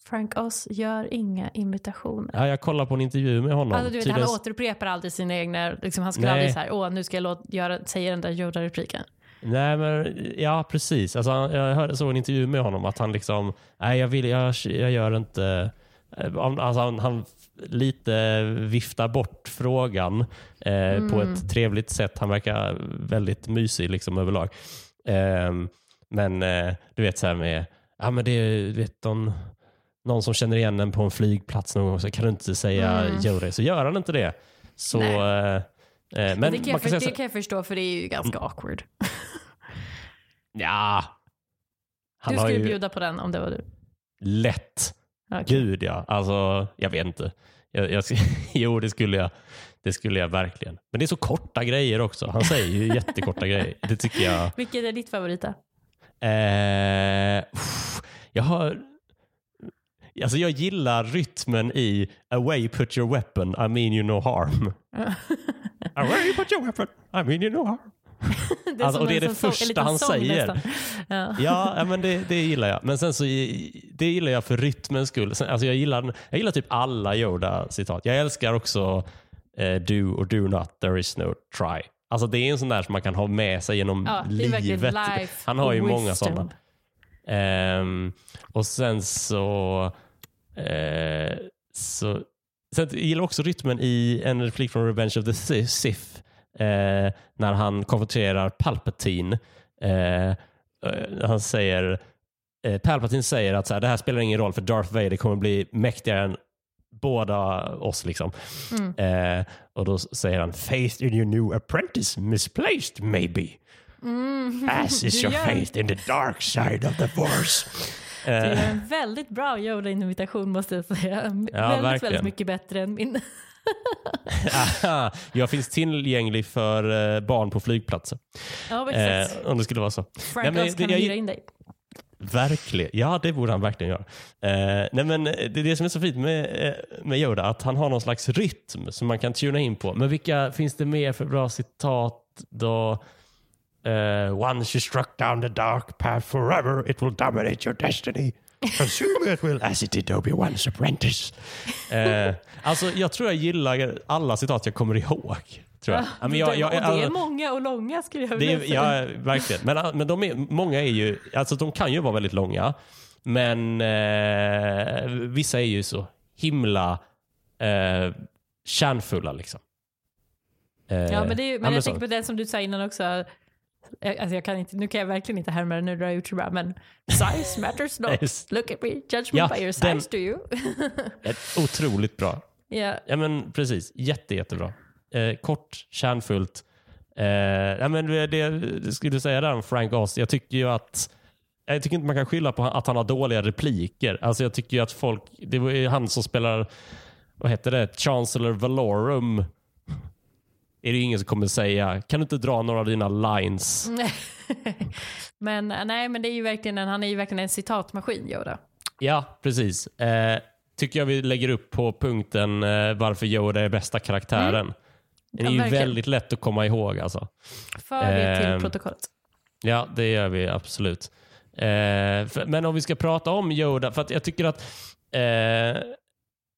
Frank Oz gör inga imitationer. Ja, jag kollar på en intervju med honom. Alltså, du vet, Tydligen... Han återupprepar aldrig sina egna, liksom, han skulle Nej. aldrig säga åh nu ska jag låt, göra, säga den där Yoda-repliken. Nej, men ja precis. Alltså, jag hörde så en intervju med honom att han liksom, nej jag, vill, jag, jag gör inte alltså han, han lite viftar bort frågan eh, mm. på ett trevligt sätt. Han verkar väldigt mysig liksom överlag. Eh, men eh, du vet så här med, ja men det är vet, någon, någon som känner igen en på en flygplats någon gång så kan du inte säga mm. Så gör han inte det. Så, eh, eh, men det kan, jag, kan det kan jag förstå för det är ju ganska mm. awkward. ja. du skulle ju... bjuda på den om det var du. Lätt. Okay. Gud ja, alltså jag vet inte. Jag, jag, jo, det skulle, jag, det skulle jag verkligen. Men det är så korta grejer också. Han säger ju jättekorta grejer. Det tycker jag. Vilket är ditt favorit eh, Jag har... Alltså jag gillar rytmen i Away put your weapon, I mean you no harm. Away put your weapon, I mean you no harm det alltså, och det är det första han säger. Ja. ja, men det, det gillar jag. Men sen så det gillar jag för rytmens skull. Alltså, jag, gillar, jag gillar typ alla Yoda-citat. Jag älskar också eh, do or do not, there is no try. Alltså det är en sån där som man kan ha med sig genom ja, livet. Han har ju wisdom. många sådana. Um, och sen så, uh, så Sen jag gillar också rytmen i en replik från Revenge of the Sith eh, när han konfronterar Palpatine. Eh, han säger, eh, Palpatine säger att så här, det här spelar ingen roll för Darth Vader kommer bli mäktigare än båda oss. Liksom. Mm. Eh, och då säger han faith in your new apprentice misplaced maybe. Mm. As is your faith in the dark side of the force. Det är en väldigt bra Yoda-invitation måste jag säga. Ja, väldigt, väldigt mycket bättre än min. jag finns tillgänglig för eh, barn på flygplatser. Ja, eh, om det skulle vara så. Frank nej, kan jag, hyra in dig. Verkligen. Ja, det borde han verkligen göra. Eh, nej, men det är det som är så fint med, eh, med Yoda, att han har någon slags rytm som man kan tuna in på. Men vilka finns det mer för bra citat då? Uh, once you struck down the dark path forever it will dominate your destiny. Consume it will as it did Obi-Wan's apprentice. Eh, alltså, jag tror jag gillar alla citat jag kommer ihåg. Tror jag. Ja, men jag, jag, jag, det är många och långa skulle jag vilja säga. Ja, verkligen. Men, men de är, många är ju, alltså de kan ju vara väldigt långa. Men eh, vissa är ju så himla eh, kärnfulla. Liksom. Eh, Ja, men, det är, men ja, jag tänker på den som du sa innan också. Alltså jag kan inte, nu kan jag verkligen inte härma den, nu drar jag ut så bra, men size matters not. Yes. Look at me, judge Ja, me by your size den- do you? Otroligt bra. ja. Ja, men precis. Jätte, jättebra. Eh, kort, kärnfullt. Eh, ja, men det, det skulle du säga där om Frank Oz. Jag tycker ju att jag tycker inte man kan skylla på att han har dåliga repliker. Alltså jag tycker ju att folk, det var ju han som spelar, vad heter det, Chancellor Valorum. Är det ingen som kommer säga, kan du inte dra några av dina lines? men nej, men det är ju verkligen en, han är ju verkligen en citatmaskin, Yoda. Ja, precis. Eh, tycker jag vi lägger upp på punkten eh, varför Yoda är bästa karaktären. Den är Ja, ju verkligen. väldigt lätt att komma ihåg alltså. För det till Ehm, protokollet. Ja, det gör vi absolut. Eh, för, men om vi ska prata om Yoda, för att jag tycker att eh,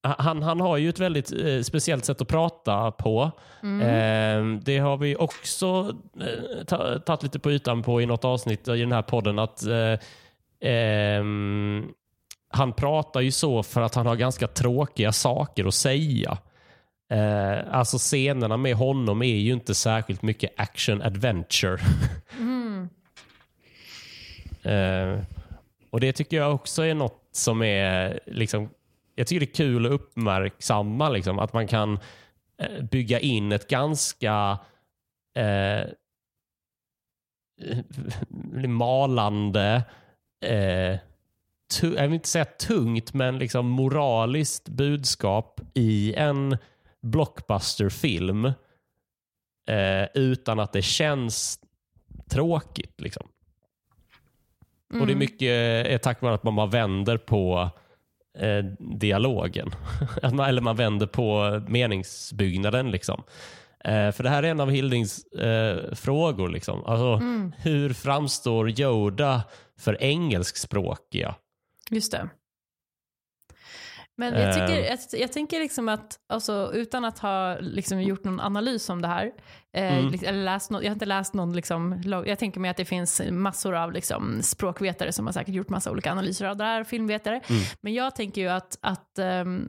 han, han har ju ett väldigt eh, speciellt sätt att prata på. Mm. Eh, det har vi också eh, ta- tagit lite på ytan på i något avsnitt i den här podden. att eh, ehm, Han pratar ju så för att han har ganska tråkiga saker att säga. Eh, alltså scenerna med honom är ju inte särskilt mycket action adventure. Mm. Eh, och det tycker jag också är något som är liksom, jag tycker det är kul att uppmärksamma liksom, att man kan eh, bygga in ett ganska eh, malande eh, jag vill inte säga tungt, men liksom moraliskt budskap i en blockbusterfilm eh, utan att det känns tråkigt. Liksom. Och det är mycket är tack vare att man bara vänder på eh, dialogen. Att man, eller man vänder på meningsbyggnaden. Liksom. Eh, för det här är en av Hildings eh, frågor. Liksom. Alltså, Hur framstår Yoda för engelskspråkiga? Just det. Men jag, Eh. tycker, jag, jag tänker liksom att, alltså, utan att ha liksom gjort någon analys om det här, eh, Mm. eller läst nå- jag har inte läst någon, liksom, jag tänker mig att det finns massor av liksom, språkvetare som har säkert gjort massa olika analyser av det här, filmvetare. Mm. Men jag tänker ju att, att ehm,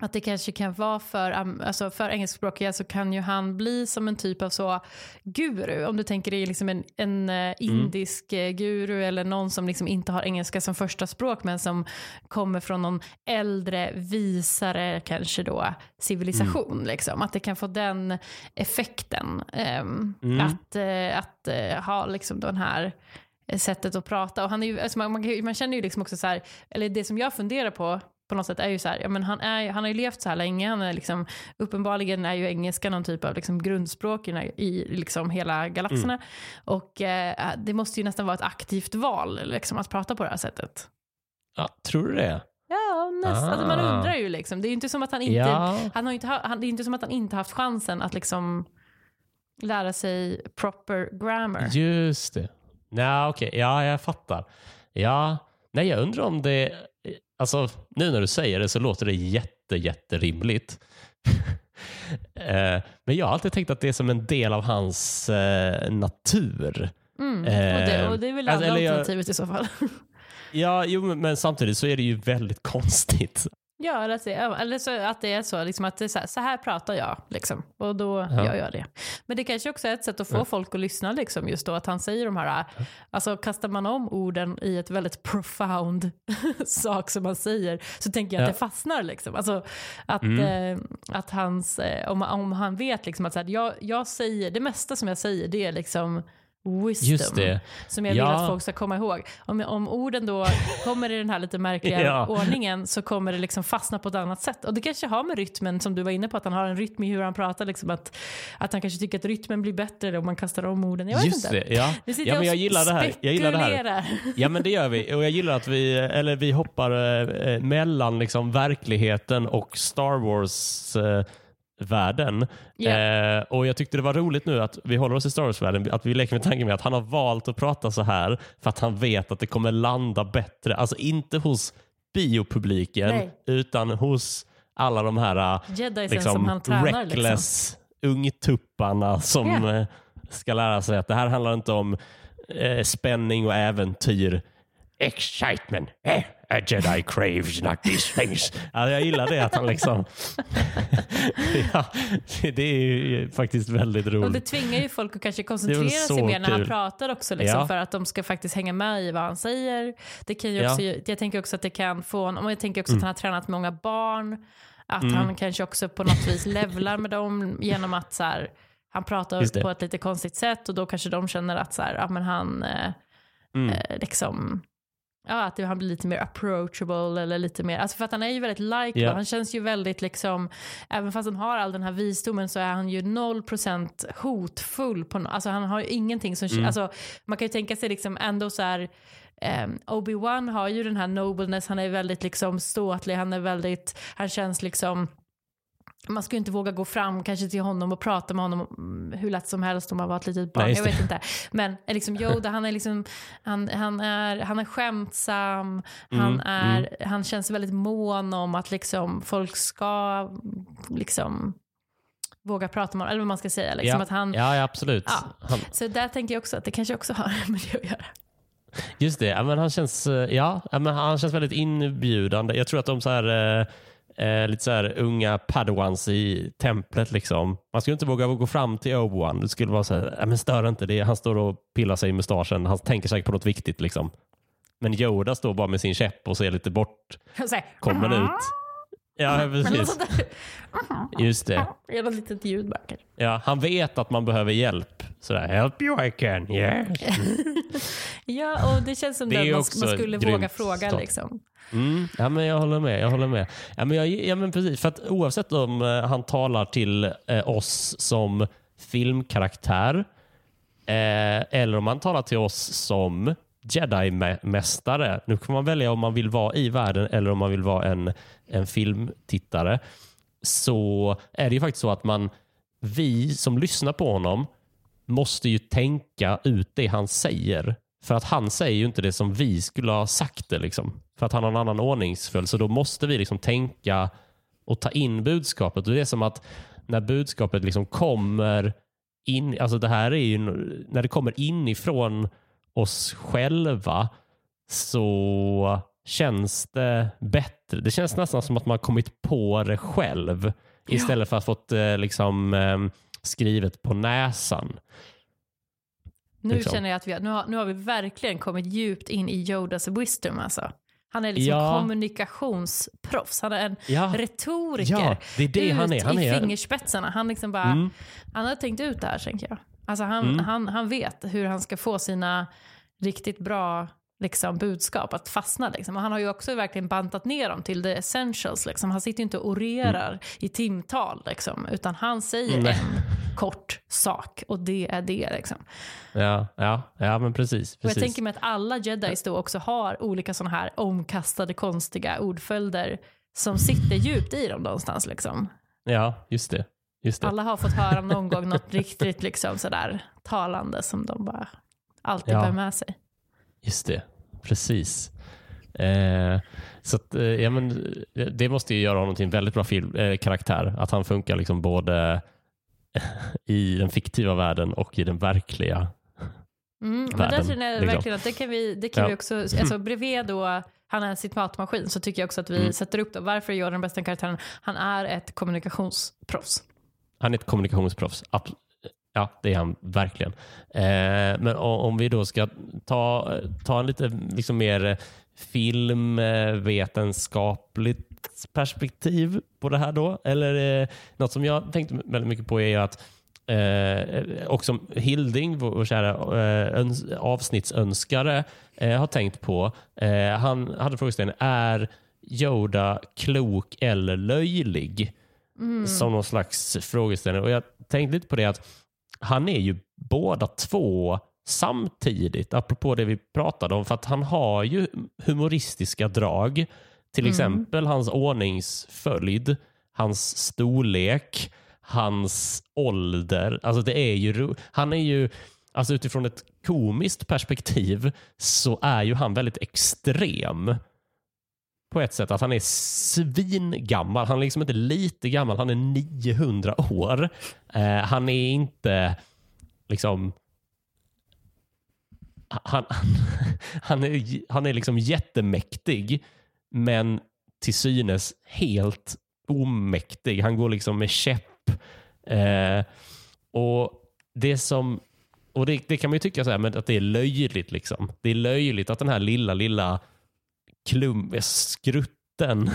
att det kanske kan vara för, alltså för engelskspråkiga så kan ju han bli som en typ av så guru. Om du tänker dig liksom en, en eh, indisk eh, guru eller någon som liksom inte har engelska som första språk men som kommer från någon äldre, visare kanske då civilisation. Liksom. Att det kan få den effekten. ehm, Mm. Att, eh, att eh, ha liksom den här sättet att prata. Och han, är ju, alltså man, man, man känner ju liksom också så här, eller det som jag funderar på på något sätt är ju så här, ja, men han, är, han har ju levt så här länge, han är liksom, uppenbarligen är ju engelska någon typ av liksom grundspråk i, i liksom hela galaxerna. Och eh, det måste ju nästan vara ett aktivt val liksom, att prata på det här sättet. Ja, tror du det? Ja, nästan. Alltså, man Ah. undrar ju liksom. Det är ju inte som att han inte, Ja. han har inte, ha- han, det är inte som att han inte haft chansen att liksom lära sig proper grammar. Just det. Nej, okej. Ja, jag fattar. Ja, nej, jag undrar om det... Alltså, nu när du säger det så låter det jätte, jätterimligt. Eh, Men jag har alltid tänkt att det är som en del av hans eh, natur. Mm. Och, Eh, det, och det är väl alltså, andra eller jag- alternativet i så fall. Ja, jo, men- men samtidigt så är det ju väldigt konstigt. Ja, eller, att det, eller så att det är så, liksom att det är så, här, så här pratar jag. Liksom, och då Ja. gör jag det. Men det kanske också är ett sätt att få folk att lyssna, liksom, just då att han säger de här, alltså kastar man om orden i ett väldigt profound sak som man säger, så tänker jag att Ja. det fastnar. Liksom. Alltså, att, Mm. eh, att hans, eh, om, om han vet liksom att så här, jag, jag säger, det mesta som jag säger det är liksom wisdom Just det. som jag vill Ja. att folk ska komma ihåg. Om, om orden då kommer i den här lite märkliga Ja. ordningen så kommer det liksom fastna på ett annat sätt. Och det kanske har med rytmen, som du var inne på, att han har en rytm i hur han pratar. Liksom att, att han kanske tycker att rytmen blir bättre om man kastar om orden. Jag vet Just inte. det. Ja. Nu sitter ja, men och jag gillar det här. Jag gillar det här. Ja men det gör vi. Och jag gillar att vi, eller vi hoppar eh, mellan liksom verkligheten och Star Wars-världen. Ja. Eh, och jag tyckte det var roligt nu att vi håller oss i Star Wars-världen, att vi leker med tanken med att han har valt att prata så här för att han vet att det kommer landa bättre. Alltså inte hos biopubliken Nej. utan hos alla de här eh, Jedisen liksom, som han tränar. Liksom. ungtupparna som eh, ska lära sig att det här handlar inte om eh, spänning och äventyr excitement. Eh, a Jedi craves not these things. Ja, jag gillar det att han liksom... ja, det är ju faktiskt väldigt roligt. Och det tvingar ju folk att kanske koncentrera sig mer när han pratar också. Liksom, ja. För att de ska faktiskt hänga med i vad han säger. Det kan ju också, ja. Jag tänker också att det kan få... Om jag tänker också mm. att han har tränat många barn. Att mm. han kanske också på något vis levlar med dem genom att så här, han pratar på ett lite konstigt sätt och då kanske de känner att så här, ja, men han eh, mm. eh, liksom Ja, att han blir lite mer approachable eller lite mer, alltså för att han är ju väldigt likeable. Yeah. Han känns ju väldigt liksom, även fast han har all den här visdomen så är han ju 0% hotfull på no alltså han har ju ingenting som, mm. alltså man kan ju tänka sig liksom ändå så här Um, Obi-Wan har ju den här nobleness, han är väldigt liksom ståtlig, han är väldigt, han känns liksom man skulle inte våga gå fram kanske till honom och prata med honom mm, hur lätt som helst om man var ett litet barn. Nej, jag vet inte. Men eh, liksom Yoda, han är, liksom, han, han är, han är skämtsam, mm, han, är, mm. han känns väldigt mån om att liksom folk ska liksom våga prata med honom, eller vad man ska säga. Liksom, ja. att han, ja, ja, absolut. Ja. Han... Så där tänker jag också att det kanske också har med det att göra. Just det, men han, känns, eh, ja, men han känns väldigt inbjudande. Jag tror att de så här, eh, lite så här unga padawans i templet. Liksom. Man skulle inte våga gå fram till Obi-Wan. Det skulle vara så här, äh, men stör inte det. Han står och pillar sig i mustaschen. Han tänker säkert på något viktigt. Liksom. Men Yoda står bara med sin käpp och ser lite bort. Kommer ut. Ja, precis. Just det. Något litet ljud bara. Ja, han vet att man behöver hjälp. Sådär, help you I can, yes. ja, och det känns som det att man, man skulle våga fråga. Liksom. Mm, ja, men jag håller med. Jag håller med. Ja, men jag, ja, men precis. För att oavsett om eh, han talar till eh, oss som filmkaraktär eh, eller om han talar till oss som Jedi-mästare. Nu kan man välja om man vill vara i världen eller om man vill vara en, en filmtittare. Så är det ju faktiskt så att man, vi som lyssnar på honom måste ju tänka ut det han säger. För att han säger ju inte det som vi skulle ha sagt det. Liksom. För att han har en annan ordningsföljd. Så då måste vi liksom tänka och ta in budskapet. Och Det är som att när budskapet liksom kommer in, alltså det här är ju när det kommer inifrån oss själva så känns det bättre. Det känns nästan som att man kommit på det själv istället för att fått eh, liksom, ehm, skrivet på näsan. Nu liksom. känner jag att vi, nu har, nu har vi verkligen kommit djupt in i Yodas wisdom. Alltså. Han är liksom ja. kommunikationsproffs. Han är en ja. retoriker. Ja, det är det ut han är. Han i är... fingerspetsarna. Han, liksom bara, mm. han har tänkt ut det här, tänker jag. Alltså han, mm. han, han vet hur han ska få sina riktigt bra liksom, budskap att fastna. Liksom. Och han har ju också verkligen bantat ner dem till the essentials. Liksom. Han sitter ju inte och orerar mm. i timtal, liksom, utan han säger mm. en kort sak och det är det. Liksom. Ja, ja, ja, men precis. precis. Och jag tänker mig att alla jedis då också har olika sådana här omkastade konstiga ordföljder som sitter djupt i dem någonstans. Liksom. Ja, just det. Just det. Alla har fått höra någon gång något riktigt liksom, sådär, talande som de bara alltid ja. bär med sig. Just det, precis. Eh, så att, eh, ja, men, det måste ju göra honom till en väldigt bra film, eh, karaktär. Att han funkar liksom både i den fiktiva världen och i den verkliga mm, världen. Men där känner jag liksom. verkligen att det kan vi, det kan ja. vi också, alltså bredvid då han är en citatmaskin så tycker jag också att vi mm. sätter upp då, varför jag den bästa karaktären? Han är ett kommunikationsproffs. Han är ett kommunikationsproffs. Ja, det är han verkligen. Eh, men om vi då ska ta, ta en lite liksom mer filmvetenskapligt perspektiv på det här då. Eller eh, något som jag tänkt väldigt mycket på är att eh, också Hilding, vår kära eh, avsnittsönskare, eh, har tänkt på. Eh, han hade frågeställningen, är Yoda klok eller löjlig? Mm. Som någon slags frågeställning. Och jag tänkte lite på det att han är ju båda två samtidigt, apropå det vi pratade om, för att han har ju humoristiska drag. Till mm. exempel hans ordningsföljd, hans storlek, hans ålder. Alltså det är ju, han är ju, alltså utifrån ett komiskt perspektiv så är ju han väldigt extrem på ett sätt att han är svingammal. Han är liksom inte lite gammal, han är 900 år. Eh, han är inte liksom han, han, är, han är liksom jättemäktig, men till synes helt omäktig. Han går liksom med käpp. Eh, och det som och det, det, kan man ju tycka så här, men att det är löjligt. liksom. Det är löjligt att den här lilla, lilla klum, skrutten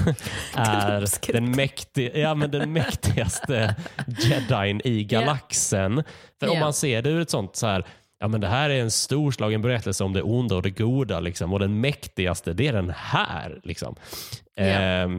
är den, mäktig, ja, men den mäktigaste jedin i galaxen. Yeah. För yeah. om man ser det ur ett sånt så här, ja men det här är en storslagen berättelse om det onda och det goda liksom. och den mäktigaste det är den här. Liksom. Yeah.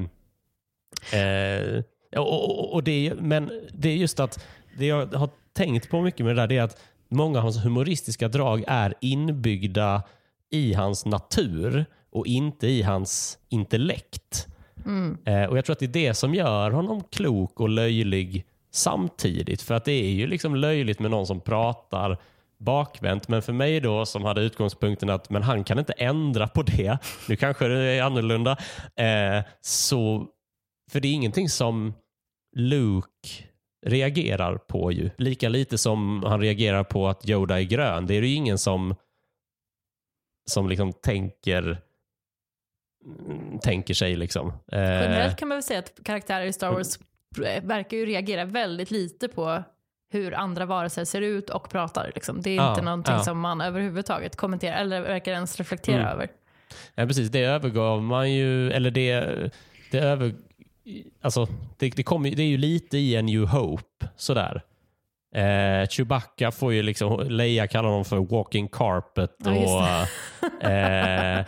Eh, eh, och, och, och, det, men det är just att det jag har tänkt på mycket med det där det är att många av hans humoristiska drag är inbyggda i hans natur och inte i hans intellekt. Mm. Eh, och Jag tror att det är det som gör honom klok och löjlig samtidigt. För att det är ju liksom löjligt med någon som pratar bakvänt. Men för mig då som hade utgångspunkten att men han kan inte ändra på det. Nu kanske det är annorlunda. Eh, så, för det är ingenting som Luke reagerar på ju. Lika lite som han reagerar på att Yoda är grön. Det är ju ingen som, som liksom tänker tänker sig. Liksom. Eh, Generellt kan man väl säga att karaktärer i Star Wars verkar ju reagera väldigt lite på hur andra varelser ser ut och pratar. Liksom. Det är ja, inte någonting ja. som man överhuvudtaget kommenterar eller verkar ens reflektera mm. över. Ja, precis. Det övergav man ju, eller det, det över, alltså, det, det, kom, det är ju lite i en New Hope. Sådär. Eh, Chewbacca får ju liksom, Leia kallar honom för walking carpet och eh,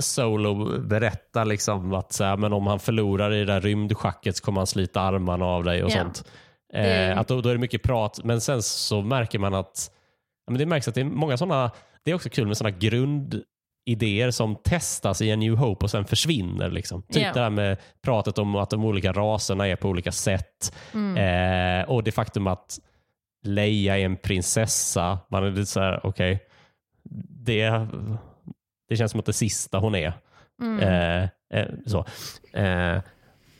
Solo berättar liksom att så här, men om han förlorar i det där rymdschacket så kommer han slita armarna av dig och yeah. sånt. Eh, att då, då, är det mycket prat, men sen så märker man att men det märks att det är många sådana, det är också kul med sådana grund idéer som testas i en New Hope och sen försvinner. Liksom. Typ yeah. det här med pratet om att de olika raserna är på olika sätt. Mm. Eh, och det faktum att Leia är en prinsessa. Man är lite så här, okej, okay, det, det känns som att det sista hon är. Mm. Eh, eh, så. Eh,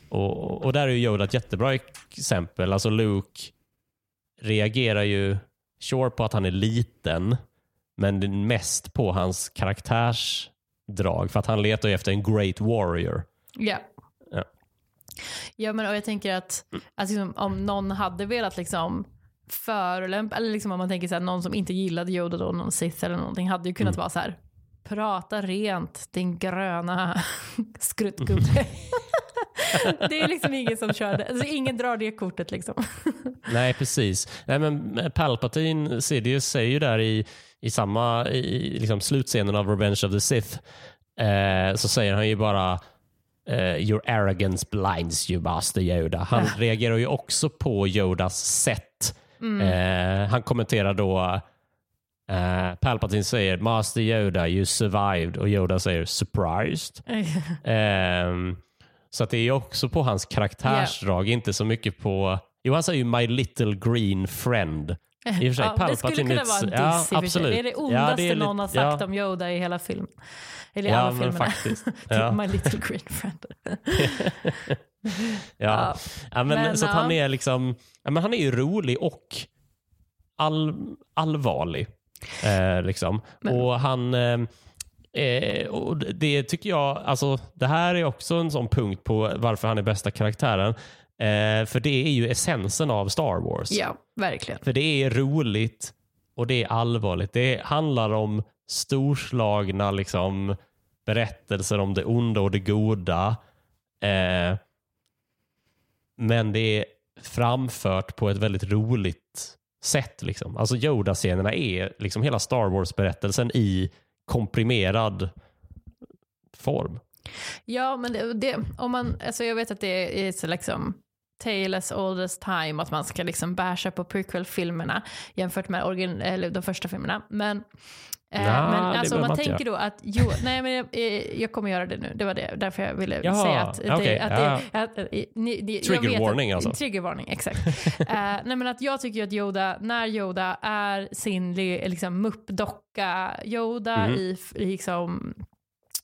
och, och där är Yoda ett jättebra exempel. Alltså Luke reagerar ju sure på att han är liten, men mest på hans karaktärsdrag. För att han letar efter en great warrior. Yeah. Ja. Ja, men och jag tänker att alltså, om någon hade velat liksom förolämpa, eller liksom om man tänker så här, någon som inte gillade Yoda då, någon Sith eller någonting, hade ju kunnat mm. vara så här, prata rent din gröna skruttgubbe. det är liksom ingen som kör det. Alltså, ingen drar det kortet liksom. Nej, precis. Nej, men Palpatine, Sidious säger ju där i, i samma i, liksom slutscenen av Revenge of the Sith, eh, så säger han ju bara Uh, your arrogance blinds you, Master Yoda. Han reagerar ju också på Yodas sätt. Mm. Uh, han kommenterar då uh, Palpatine säger Master Yoda, you survived och Yoda säger surprised. um, så det är också på hans karaktärsdrag, yeah. inte så mycket på... Jo, han säger ju my little green friend. I och för sig, ja, det skulle kunna vara en diss ja, absolut. Det är det ondaste ja, det är någon har sagt ja. om Yoda i hela filmen. Eller i ja, alla filmerna. Faktiskt. ja. My little green friend. ja. ja. men, men, så att han är liksom, ja, men han är ju rolig och all, allvarlig. Eh, liksom. Men. Och han... Eh, Eh, och det tycker jag, alltså det här är också en sån punkt på varför han är bästa karaktären. Eh, för det är ju essensen av Star Wars. Ja, verkligen. För det är roligt och det är allvarligt. Det handlar om storslagna liksom, berättelser om det onda och det goda. Eh, men det är framfört på ett väldigt roligt sätt. Liksom. Alltså Yoda-scenerna är liksom hela Star Wars-berättelsen i komprimerad form. Ja, men det, det, om man, alltså jag vet att det är så liksom Tale as old as time, att man ska liksom bärsa på prequel-filmerna jämfört med origin, eller de första filmerna. Men Eh, ja, men alltså om man tänker då att, jo, nej men jag, eh, jag, kommer göra det nu, det var det, därför jag ville Jaha, säga att, det, okay, att, ja. det, att, att ni, ni, Trigger warning alltså. Trigger warning, exakt. uh, nej men att jag tycker att Yoda, när Yoda är sin liksom muppdocka Yoda mm. i, liksom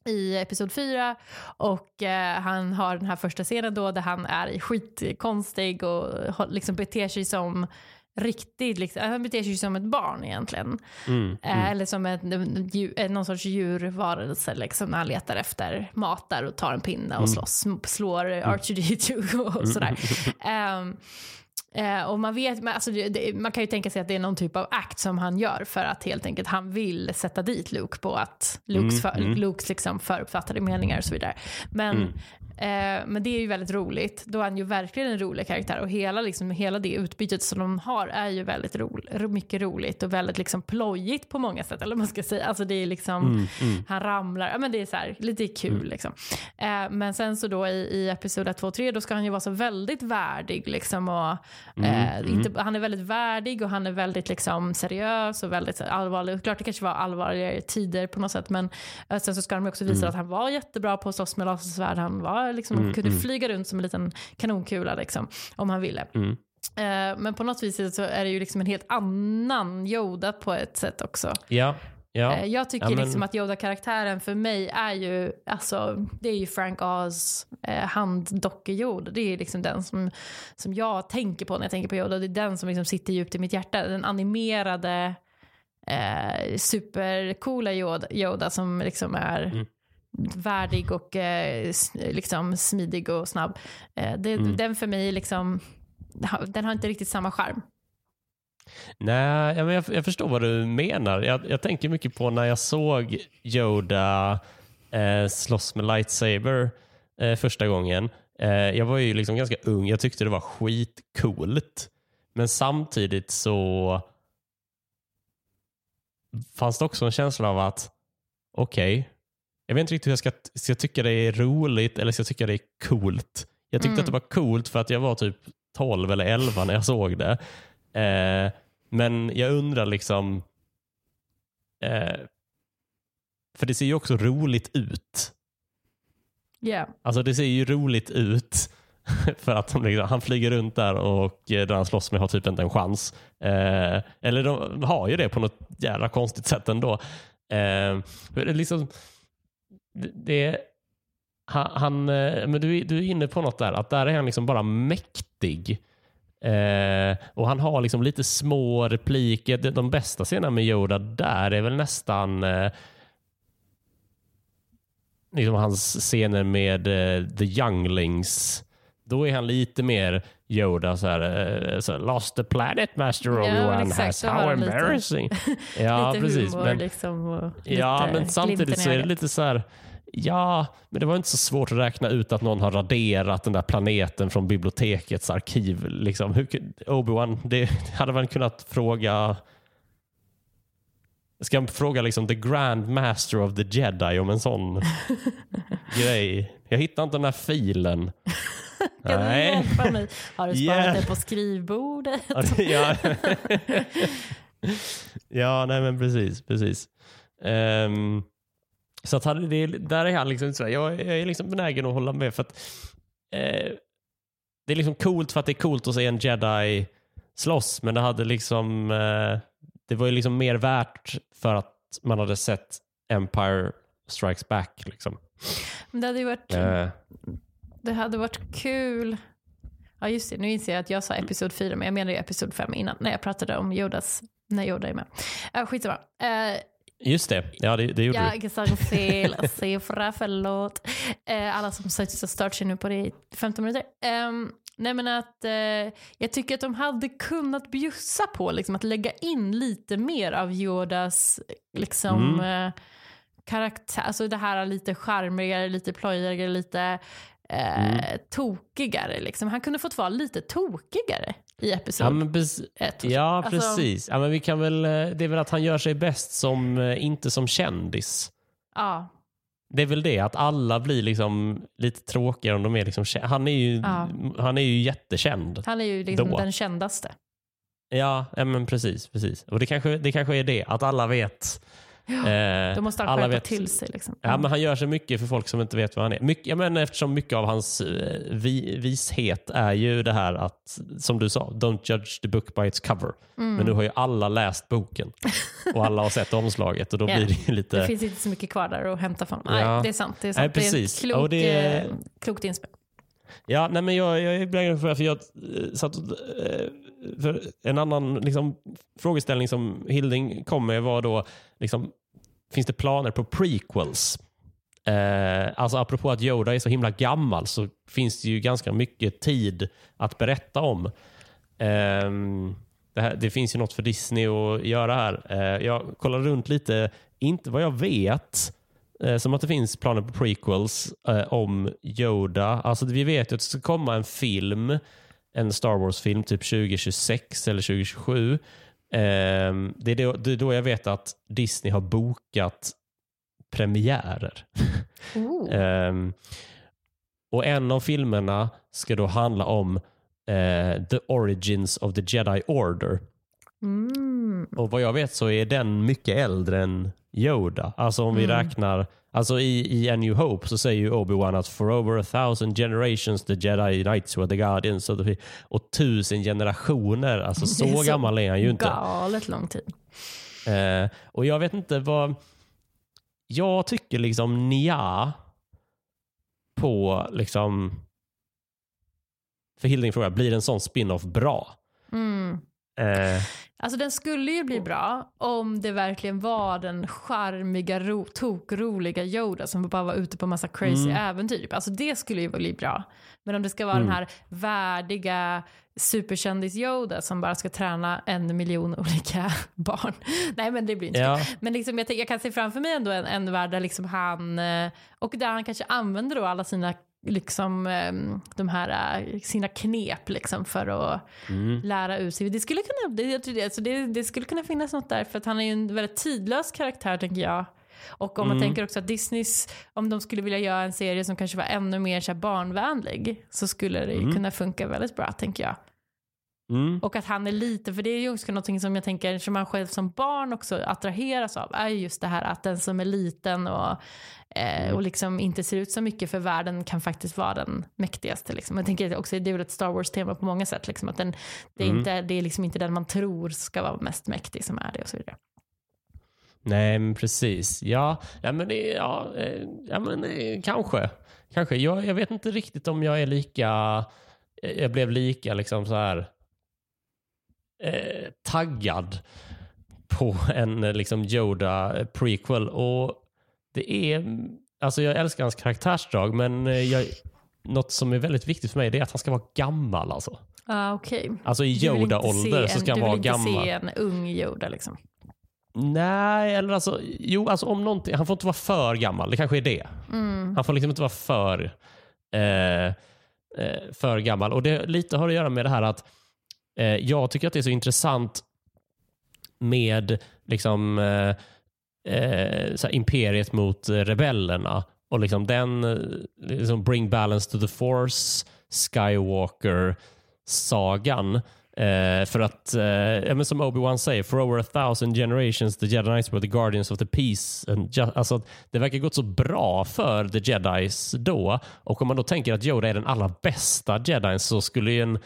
i episod 4 och eh, han har den här första scenen då där han är skitkonstig och liksom beter sig som riktigt, liksom, han beter sig som ett barn egentligen. Mm, Eh, Eller som ett, djur- någon sorts djurvarelse liksom, när han letar efter mat där och tar en pinne och slåss, slår R2D2 och sådär. Ehm, eh, och man, vet, alltså, det, man kan ju tänka sig att det är någon typ av akt som han gör för att helt enkelt han vill sätta dit Luke på att Lukes, för, Lukes liksom föruppfattade meningar och så vidare. Men, eh, men det är ju väldigt roligt. Då är han ju verkligen en rolig karaktär och hela, liksom, hela det utbytet som de har är ju väldigt ro, mycket roligt och väldigt liksom plojigt på många sätt. Eller man ska säga. Alltså det är liksom, han ramlar, ja men det är så här, lite kul liksom. Eh, men sen så då i, i episod 2 och 3 då ska han ju vara så väldigt värdig liksom och eh, inte, han är väldigt värdig och han är väldigt liksom seriös och väldigt här, allvarlig. Klart det kanske var allvarligare tider på något sätt men eh, sen så ska de också visa att han var jättebra på att slåss med lasersvärd. Han var liksom, kunde flyga runt som en liten kanonkula liksom om han ville. Eh, men på något vis så är det ju liksom en helt annan Yoda på ett sätt också. Ja, ja. Eh, Jag tycker Ja, men- liksom att Yoda-karaktären för mig är ju, alltså, det är ju Frank Oz eh, handdocke-Yoda. Det är liksom den som, som jag tänker på när jag tänker på Yoda. Det är den som liksom sitter djupt i mitt hjärta. Den animerade, eh, supercoola Yoda, Yoda som liksom är Mm. Värdig och eh, liksom smidig och snabb. Eh, det, Mm. Den för mig liksom, den har inte riktigt samma charm. Nej, jag, jag förstår vad du menar. Jag, jag tänker mycket på när jag såg Yoda eh, slåss med lightsaber eh, första gången. Eh, jag var ju liksom ganska ung. Jag tyckte det var skitcoolt. Men samtidigt så fanns det också en känsla av att okej, jag vet inte riktigt hur jag ska, ska jag tycka det är roligt eller ska jag tycka det är coolt. Jag tyckte Mm. att det var coolt för att jag var typ 12 eller 11 när jag såg det. Eh, men jag undrar liksom, eh, för det ser ju också roligt ut. Yeah. Alltså det ser ju roligt ut. För att liksom, han flyger runt där och eh, den han slåss med har typ inte en chans. Eh, eller de har ju det på något jävla konstigt sätt ändå. Eh, liksom, det, det, han, han, men du, är- du är inne på något där, att där är han liksom bara mäktig. Eh, och han har liksom lite små repliker. De, de bästa scenerna med Yoda där är väl nästan eh, liksom hans scener med eh, The Younglings. Då är han lite mer Yoda, så här, eh, så lost the planet master Ja, Obi-Wan exakt, has, how han lite- embarrassing. ja, lite precis. humor Men, liksom. Ja, men samtidigt så är det lite så här, ja, men det var inte så svårt att räkna ut att någon har raderat den där planeten från bibliotekets arkiv. Liksom. Hur, Obi-Wan, det hade man kunnat fråga Ska jag fråga liksom the grand master of the jedi om en sån grej? Jag hittar inte den här filen. Kan du hjälpa mig? Har du sparat Yeah. det på skrivbordet? ja. ja, nej men precis. precis. Ehm, så att han, det, där är han liksom inte så jag, jag är liksom benägen att hålla med för att eh, det är liksom coolt för att det är coolt att se en jedi slåss, men det hade liksom eh, det var ju liksom mer värt för att man hade sett Empire Strikes Back. Liksom. Men det hade ju varit, Eh, det hade varit kul. Ja just det, nu inser jag att jag sa episod 4 men jag menade ju episod 5 innan när jag pratade om Yodas, när Yoda är med. Uh, skitsamma. Uh, just det, ja det, det gjorde du. jag sa fel siffra, förlåt. Uh, alla som stört sig nu på det i 15 minuter. Um, nej men att uh, jag tycker att de hade kunnat bjussa på liksom, att lägga in lite mer av Yodas liksom Mm. eh, karaktär, alltså det här lite charmigare, lite plojigare, lite eh, Mm. tokigare. Liksom. Han kunde fått vara lite tokigare i Ja, episod men precis. ett. Ja, Alltså- precis. Ja, men vi kan väl, eh, det är väl att han gör sig bäst som, eh, inte som kändis. Ja, Det är väl det, att alla blir liksom lite tråkigare om de är liksom Han är ju, Ja. han är ju jättekänd. han är ju liksom Då. den kändaste. Ja, ja men precis. precis. Och det kanske, det kanske är det, att alla vet. Eh, Då måste han alla skärpa vet- till sig. Liksom. Ja, men han gör sig mycket för folk som inte vet vad han är. Mycket, ja, men eftersom mycket av hans eh, vi, vishet är ju det här att, som du sa, don't judge the book by its cover. Mm. Men nu har ju alla läst boken och alla har sett omslaget och då Ja. blir det lite... Det finns inte så mycket kvar där att hämta från. Nej, Ja. det är sant. Det är, sant. Nej, precis. Det är ett klok, det är- eh, klokt inspel. Ja, nej, men jag, jag är benägen för jag satt och, för en annan liksom, frågeställning som Hilding kom med var då, liksom, finns det planer på prequels? Eh, alltså apropå att Yoda är så himla gammal så finns det ju ganska mycket tid att berätta om. Eh, det, här, det, finns ju något för Disney att göra här. Eh, jag kollar runt lite, inte vad jag vet, eh, som att det finns planer på prequels eh, om Yoda. Alltså vi vet ju att det ska komma en film, en Star Wars-film typ 2026 eller 2027. Ehm, det, är då, det är då jag vet att Disney har bokat premiärer. um, och En av filmerna ska då handla om uh, The Origins of the Jedi Order. Mm. Och Vad jag vet så är den mycket äldre än Yoda. Alltså om vi mm. räknar, alltså i, i A New Hope så säger ju Obi-Wan att for over a thousand generations the Jedi Knights were the guardians of the... Och tusen generationer, alltså så, så gammal är han ju inte. Galet lång tid. Uh, och jag vet inte vad jag tycker liksom nja på liksom för Hilding frågar, blir en sån spin-off bra? Mm. Eh. Alltså den skulle ju bli bra om det verkligen var den charmiga, ro, tokroliga Yoda som bara var ute på massa crazy mm. äventyr. Alltså det skulle ju bli bra. Men om det ska vara mm. den här värdiga superkändis-Yoda som bara ska träna en miljon olika barn. Nej men det blir inte ja. Men liksom, jag, jag, kan se framför mig ändå en, en värld där liksom han, eh, och där han kanske använder då alla sina liksom ehm, de här eh, sina knep liksom för att mm. lära ut sig. Det skulle, kunna, det, alltså det, det, skulle kunna finnas något där för att han är ju en väldigt tidlös karaktär tänker jag. Och om mm. man tänker också att Disneys, om de skulle vilja göra en serie som kanske var ännu mer så barnvänlig så skulle det mm. kunna funka väldigt bra tänker jag. Mm. Och att han är lite, för det är ju också någonting som jag tänker som man själv som barn också attraheras av, är just det här att den som är liten och. Och liksom inte ser ut så mycket för världen kan faktiskt vara den mäktigaste. Liksom. Jag tänker också, det är väl ett Star Wars-tema på många sätt, liksom, att den, det, är mm. inte, det är liksom inte den man tror ska vara mest mäktig som är det och så vidare. Nej, men precis. Ja, ja men, ja, eh, ja, men kanske. kanske. Jag, jag vet inte riktigt om jag är lika jag blev lika liksom så här eh, taggad på en liksom Yoda prequel. Och det är, alltså jag älskar hans karaktärsdrag men eh, jag, något som är väldigt viktigt för mig är att han ska vara gammal. Alltså, ah, okay. alltså i Yoda-ålder så ska han vara gammal. Du vill inte se en ung Yoda liksom? Nej, eller alltså, jo, alltså om någonting, han får inte vara för gammal. Det kanske är det. Mm. Han får liksom inte vara för, eh, eh, för gammal. Och det lite har att göra med det här att eh, jag tycker att det är så intressant med liksom, eh, eh så imperiet mot eh, rebellerna och liksom den eh, liksom bring balance to the force, Skywalker-sagan. Eh, för att, eh, som Obi-Wan säger, for over a thousand generations the Jedi Knights were the guardians of the peace. And just, alltså, det verkar gått så bra för the Jedis då. Och om man då tänker att Yoda är den allra bästa Jedin så skulle ju en,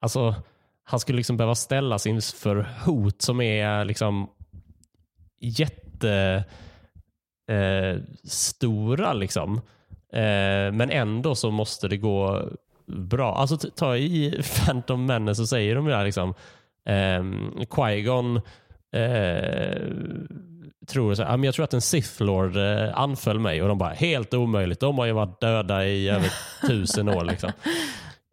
alltså, han skulle liksom behöva ställas inför hot som är liksom jätte eh, stora liksom. Eh, men ändå så måste det gå bra. Alltså ta i Phantom Menace så säger de ju där liksom eh, Qui-Gon eh, tror så här, jag tror att en Sith Lord eh, anföll mig och de bara helt omöjligt. De har ju varit döda i över tusen år. Liksom.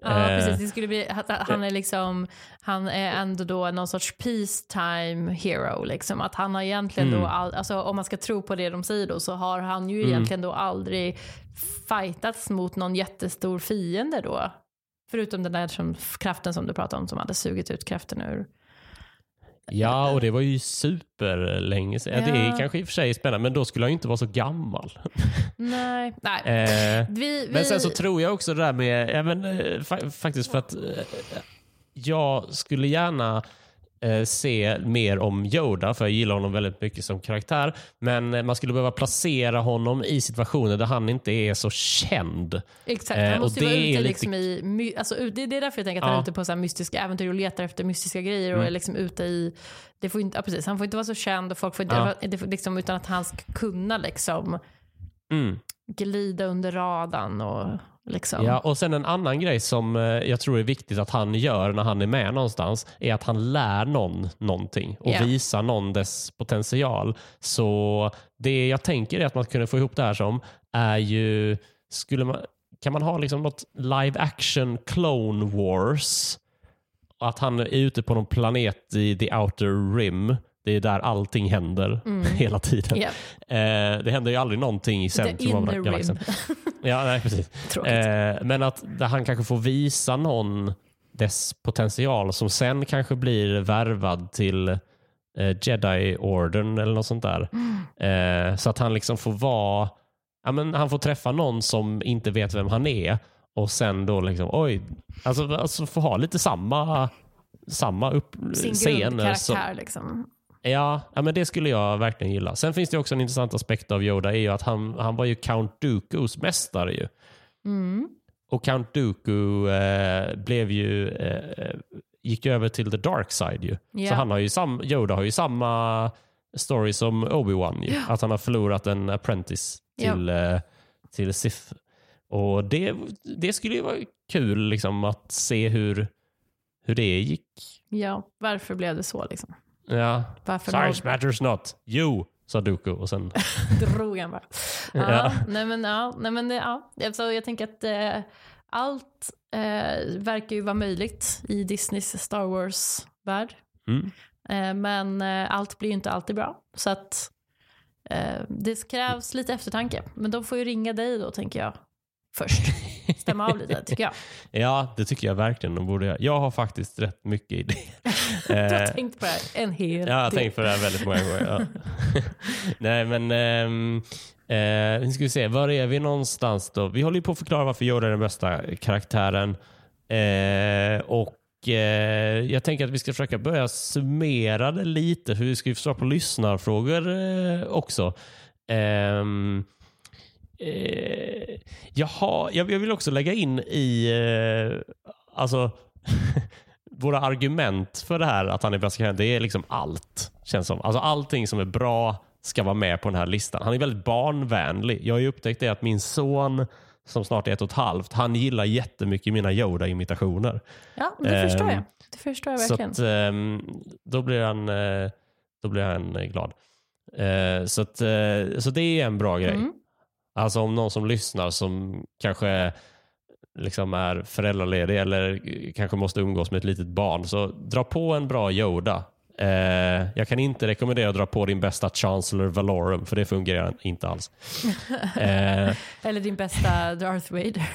Ja, eh, precis. Det skulle bli, han är liksom, han är ändå då någon sorts peacetime hero. Liksom. Att han har egentligen mm. då, all, alltså, om man ska tro på det de säger då, så har han ju mm. egentligen då aldrig fightats mot någon jättestor fiende då. Förutom den där som, kraften som du pratade om som hade sugit ut kraften ur Ja, och det var ju superlänge sedan. Ja. Det är kanske i och för sig spännande, men då skulle han ju inte vara så gammal. Nej. nej. Eh, vi, vi... Men sen så tror jag också det där med, även, eh, fa faktiskt för att eh, jag skulle gärna se mer om Yoda, för jag gillar honom väldigt mycket som karaktär. Men eh, man skulle behöva placera honom i situationer där han inte är så känd. Exakt, han eh, måste ju vara ute liksom i... Alltså, det, är därför jag tänker att han är ute på så mystiska äventyr och letar efter mystiska grejer och mm. är liksom ute i... Det får inte, ja, precis, han får inte vara så känd och folk får inte, ja. liksom, utan att han ska kunna liksom... Mm glida under radarn och liksom. Ja, och sen en annan grej som eh, jag tror är viktigt att han gör när han är med någonstans är att han lär någon någonting och Ja. visar någon dess potential. Så det jag tänker är att man kunde få ihop det här som är ju, skulle man, kan man ha liksom något live action Clone Wars? Att han är ute på någon planet i the outer rim. Det är där allting händer hela tiden. Ja, Eh, det händer ju aldrig någonting i centrum av galaxen. rim. Ja, nej, precis. Eh, men att där han kanske får visa någon dess potential som sen kanske blir värvad till eh, Jedi-orden eller något sånt där. Eh, så att han liksom får vara, ja, men han får träffa någon som inte vet vem han är och sen då liksom, oj, alltså, alltså få ha lite samma samma upp, Sin scener. som- liksom. Ja, ja, men det skulle jag verkligen gilla. Sen finns det också en intressant aspekt av Yoda är ju att han, han var ju Count Dookus mästare ju. Mm. Och Count Dooku eh, blev ju, eh, gick ju över till the dark side ju. Ja. Så han har ju sam, Yoda har ju samma story som Obi-Wan ju. Att han har förlorat en apprentice till, eh, till Sith. Och det, det skulle ju vara kul liksom att se hur, hur det gick. Ja, varför blev det så liksom? Ja. Varför Science matters not. You, sa Dooku. Och sen, drog han bara. Ja, Ja. Nej men, ja, nej, men ja. Alltså, jag tänker att eh, allt eh, verkar ju vara möjligt i Disneys Star Wars-värld. mm. Eh, men eh, allt blir ju inte alltid bra. Så att eh, det krävs lite eftertanke. Men de får ju ringa dig då, tänker jag. Först. Stämma av lite, tycker jag. Ja, det tycker jag verkligen de borde göra. Jag har faktiskt rätt mycket idéer. Du har Eh, tänkt på det här en hel Jag har del. tänkt på det här väldigt många gånger. Ja. Nej, men ehm, eh, nu ska vi se. Var är vi någonstans då? Vi håller ju på att förklara varför Yoda är den bästa karaktären. Eh, och eh, jag tänker att vi ska försöka börja summera det lite, för vi ska ju svara på lyssnarfrågor eh, också. Ehm, eh, jaha, jag, jag vill också lägga in i, eh, alltså våra argument för det här att han är bästa karaktären, det är liksom allt. Känns som. Alltså allting som är bra ska vara med på den här listan. Han är väldigt barnvänlig. Jag har ju upptäckt det att min son som snart är ett och ett halvt, han gillar jättemycket mina Yoda-imitationer. Ja, det förstår jag. Ehm, Det förstår jag Så verkligen. att, ehm, då blir han, eh, då blir han eh, glad. Eh, så, att, eh, så det är en bra grej. Mm. Alltså om någon som lyssnar som kanske liksom är föräldraledig eller kanske måste umgås med ett litet barn, så dra på en bra Yoda. Eh, jag kan inte rekommendera att dra på din bästa Chancellor Valorum, för det fungerar inte alls. Eh, Eller din bästa Darth Vader.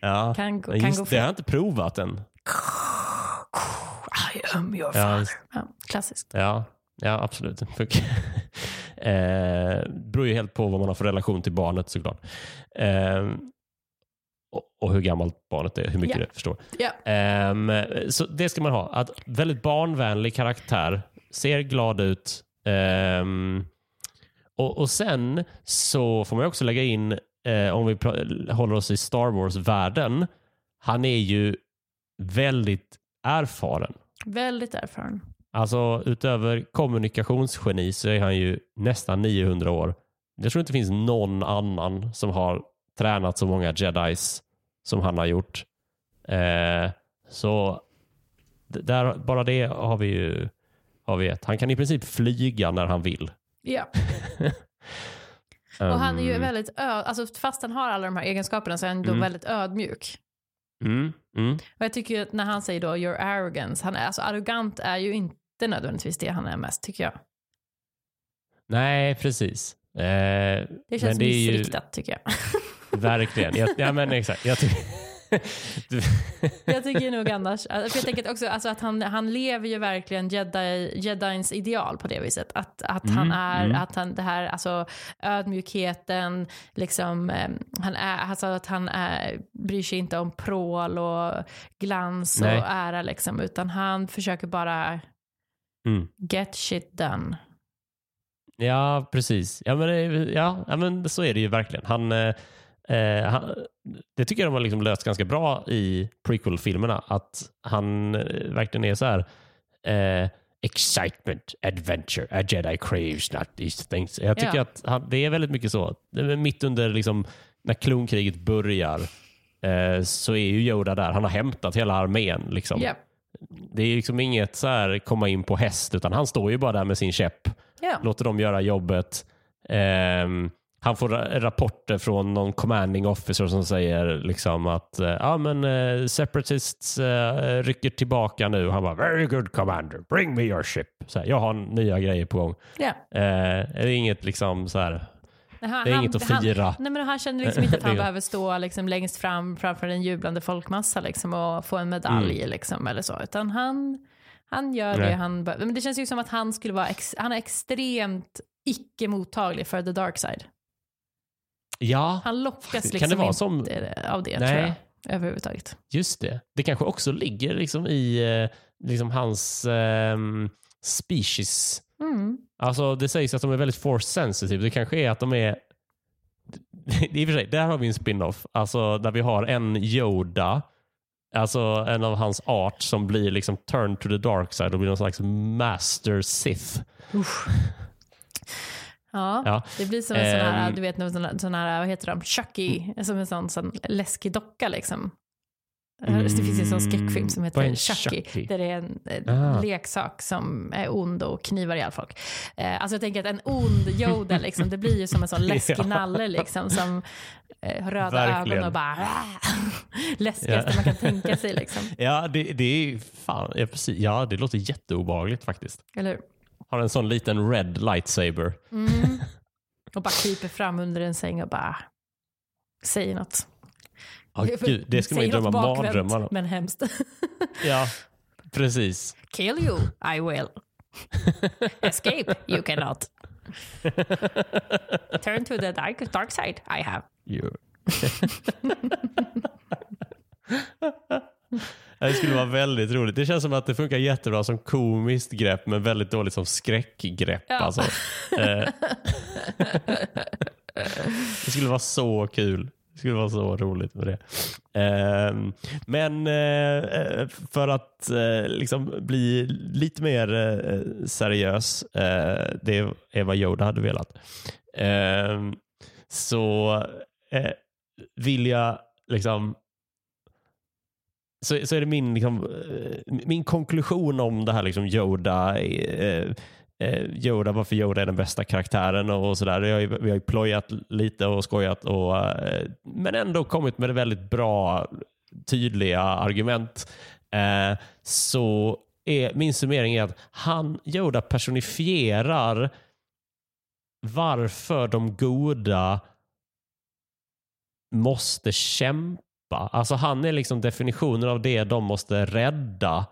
ja. Kan kan just gå det har jag inte provat än. I am your father. Ja, klassiskt. Ja, ja absolut. Eh, beror ju helt på vad man har för relation till barnet såklart. Eh, och, hur gammalt barnet är, hur mycket Ja. det förstår. Ja. Ehm, så det ska man ha. Att väldigt barnvänlig karaktär, ser glad ut. Ehm, och, och sen så får man också lägga in, eh, om vi håller oss i Star Wars-världen, han är ju väldigt erfaren. Väldigt erfaren. Alltså utöver kommunikationsgeni så är han ju nästan 900 år. Jag tror inte det finns någon annan som har tränat så många jedis som han har gjort. Eh, så där, bara det har vi ju har vi ett. Han kan i princip flyga när han vill. Ja. Och han är ju Um, väldigt öd, alltså fast han har alla de här egenskaperna så är han då Mm. väldigt ödmjuk. mm, mm. Och jag tycker att när han säger då your arrogance, han är, alltså arrogant är ju inte nödvändigtvis det han är mest tycker jag. Nej, precis. Eh, Det men känns det är ju- missriktat tycker jag. Verkligen. Jag, ja, men exakt. Jag tycker... Jag tycker nog annars, för jag tänker också alltså att han, han lever ju verkligen jedi, jedins ideal på det viset. Att, att han Mm, är, mm. att han det här, alltså ödmjukheten, liksom, eh, han är, alltså att han är, bryr sig inte om prål och glans Nej. och ära liksom, utan han försöker bara mm. get shit done. Ja, precis. Ja men, ja, ja, men så är det ju verkligen. Han, eh, eh, han, det tycker jag de har liksom löst ganska bra i prequel-filmerna. Att han eh, verkligen är så här eh, excitement, adventure, a jedi craves not these things. Jag tycker Ja. att han, det är väldigt mycket så. Mitt under liksom, när klonkriget börjar eh, så är ju Yoda där. Han har hämtat hela armén. Liksom. Ja. Det är liksom inget så här komma in på häst utan han står ju bara där med sin käpp. Ja. Låter dem göra jobbet. Ehm, han får ra- rapporter från någon commanding officer som säger liksom att eh, ja, men, eh, separatists eh, rycker tillbaka nu. Han bara very good commander, bring me your ship. Så här, jag har nya grejer på gång. Ja. Eh, det är inget liksom så här. Han, Det är han- inget att han- fira. Nej, men han känner liksom inte att han behöver stå liksom längst fram framför en jublande folkmassa liksom, och få en medalj Mm. liksom, eller så. Utan han, han gör Nej. det han. Men det känns ju som att han skulle vara ex, han är extremt icke mottaglig för the dark side. Ja, Han lockas Kan liksom det vara inte som- av det Nej. tror jag. Överhuvudtaget. just det. Det kanske också ligger liksom i eh, liksom hans ehm, species Mm. Alltså det sägs att de är väldigt force sensitive. Det kanske är att de är... I och för sig, där har vi en spin-off. Alltså där vi har en Yoda, alltså en av hans art som blir liksom turned to the dark side och blir någon slags master Sith. Ja, Ja. det blir som en sån här, Ehm. du vet, sån här, sån här vad heter de, Chucky, som en sån, sån läskig docka liksom. Det finns en sån skräckfilm som Mm, heter en Chucky, Chucky? där det är en eh, Ah. leksak som är ond och knivar ihjäl folk. Eh, alltså jag tänker att en ond Yoda, liksom, det blir ju som en sån läskig Ja. nalle liksom, som har röda Verkligen. ögon och bara läskigaste Ja. man kan tänka sig. Liksom. Ja, det, det är fan, ja, precis. Ja, det låter jätteobehagligt faktiskt. Eller? Har en sån liten red lightsaber. Mm. Och bara kryper fram under en säng och bara säger något. Ja, gud, det ska man ju drömma mardrömmar om. Men hemskt. Ja, precis. Kill you, I will. Escape, you cannot. Turn to the dark, dark side, I have. Jo. Det skulle vara väldigt roligt. Det känns som att det funkar jättebra som komiskt grepp men väldigt dåligt som skräckgrepp. Ja. Alltså. Eh. det skulle vara så kul. Det skulle vara så roligt med det. Ehm, men eh, för att eh, liksom bli lite mer eh, seriös, det är vad Yoda hade velat, ehm, så vill jag liksom så, så är det min, liksom, min konklusion om det här liksom Yoda, eh, Eh, Yoda, varför Yoda är den bästa karaktären och sådär. Vi har ju, vi har ju plojat lite och skojat och, eh, men ändå kommit med väldigt bra, tydliga argument. Eh, så är, min summering är att han, Yoda personifierar varför de goda måste kämpa. Alltså han är liksom definitionen av det de måste rädda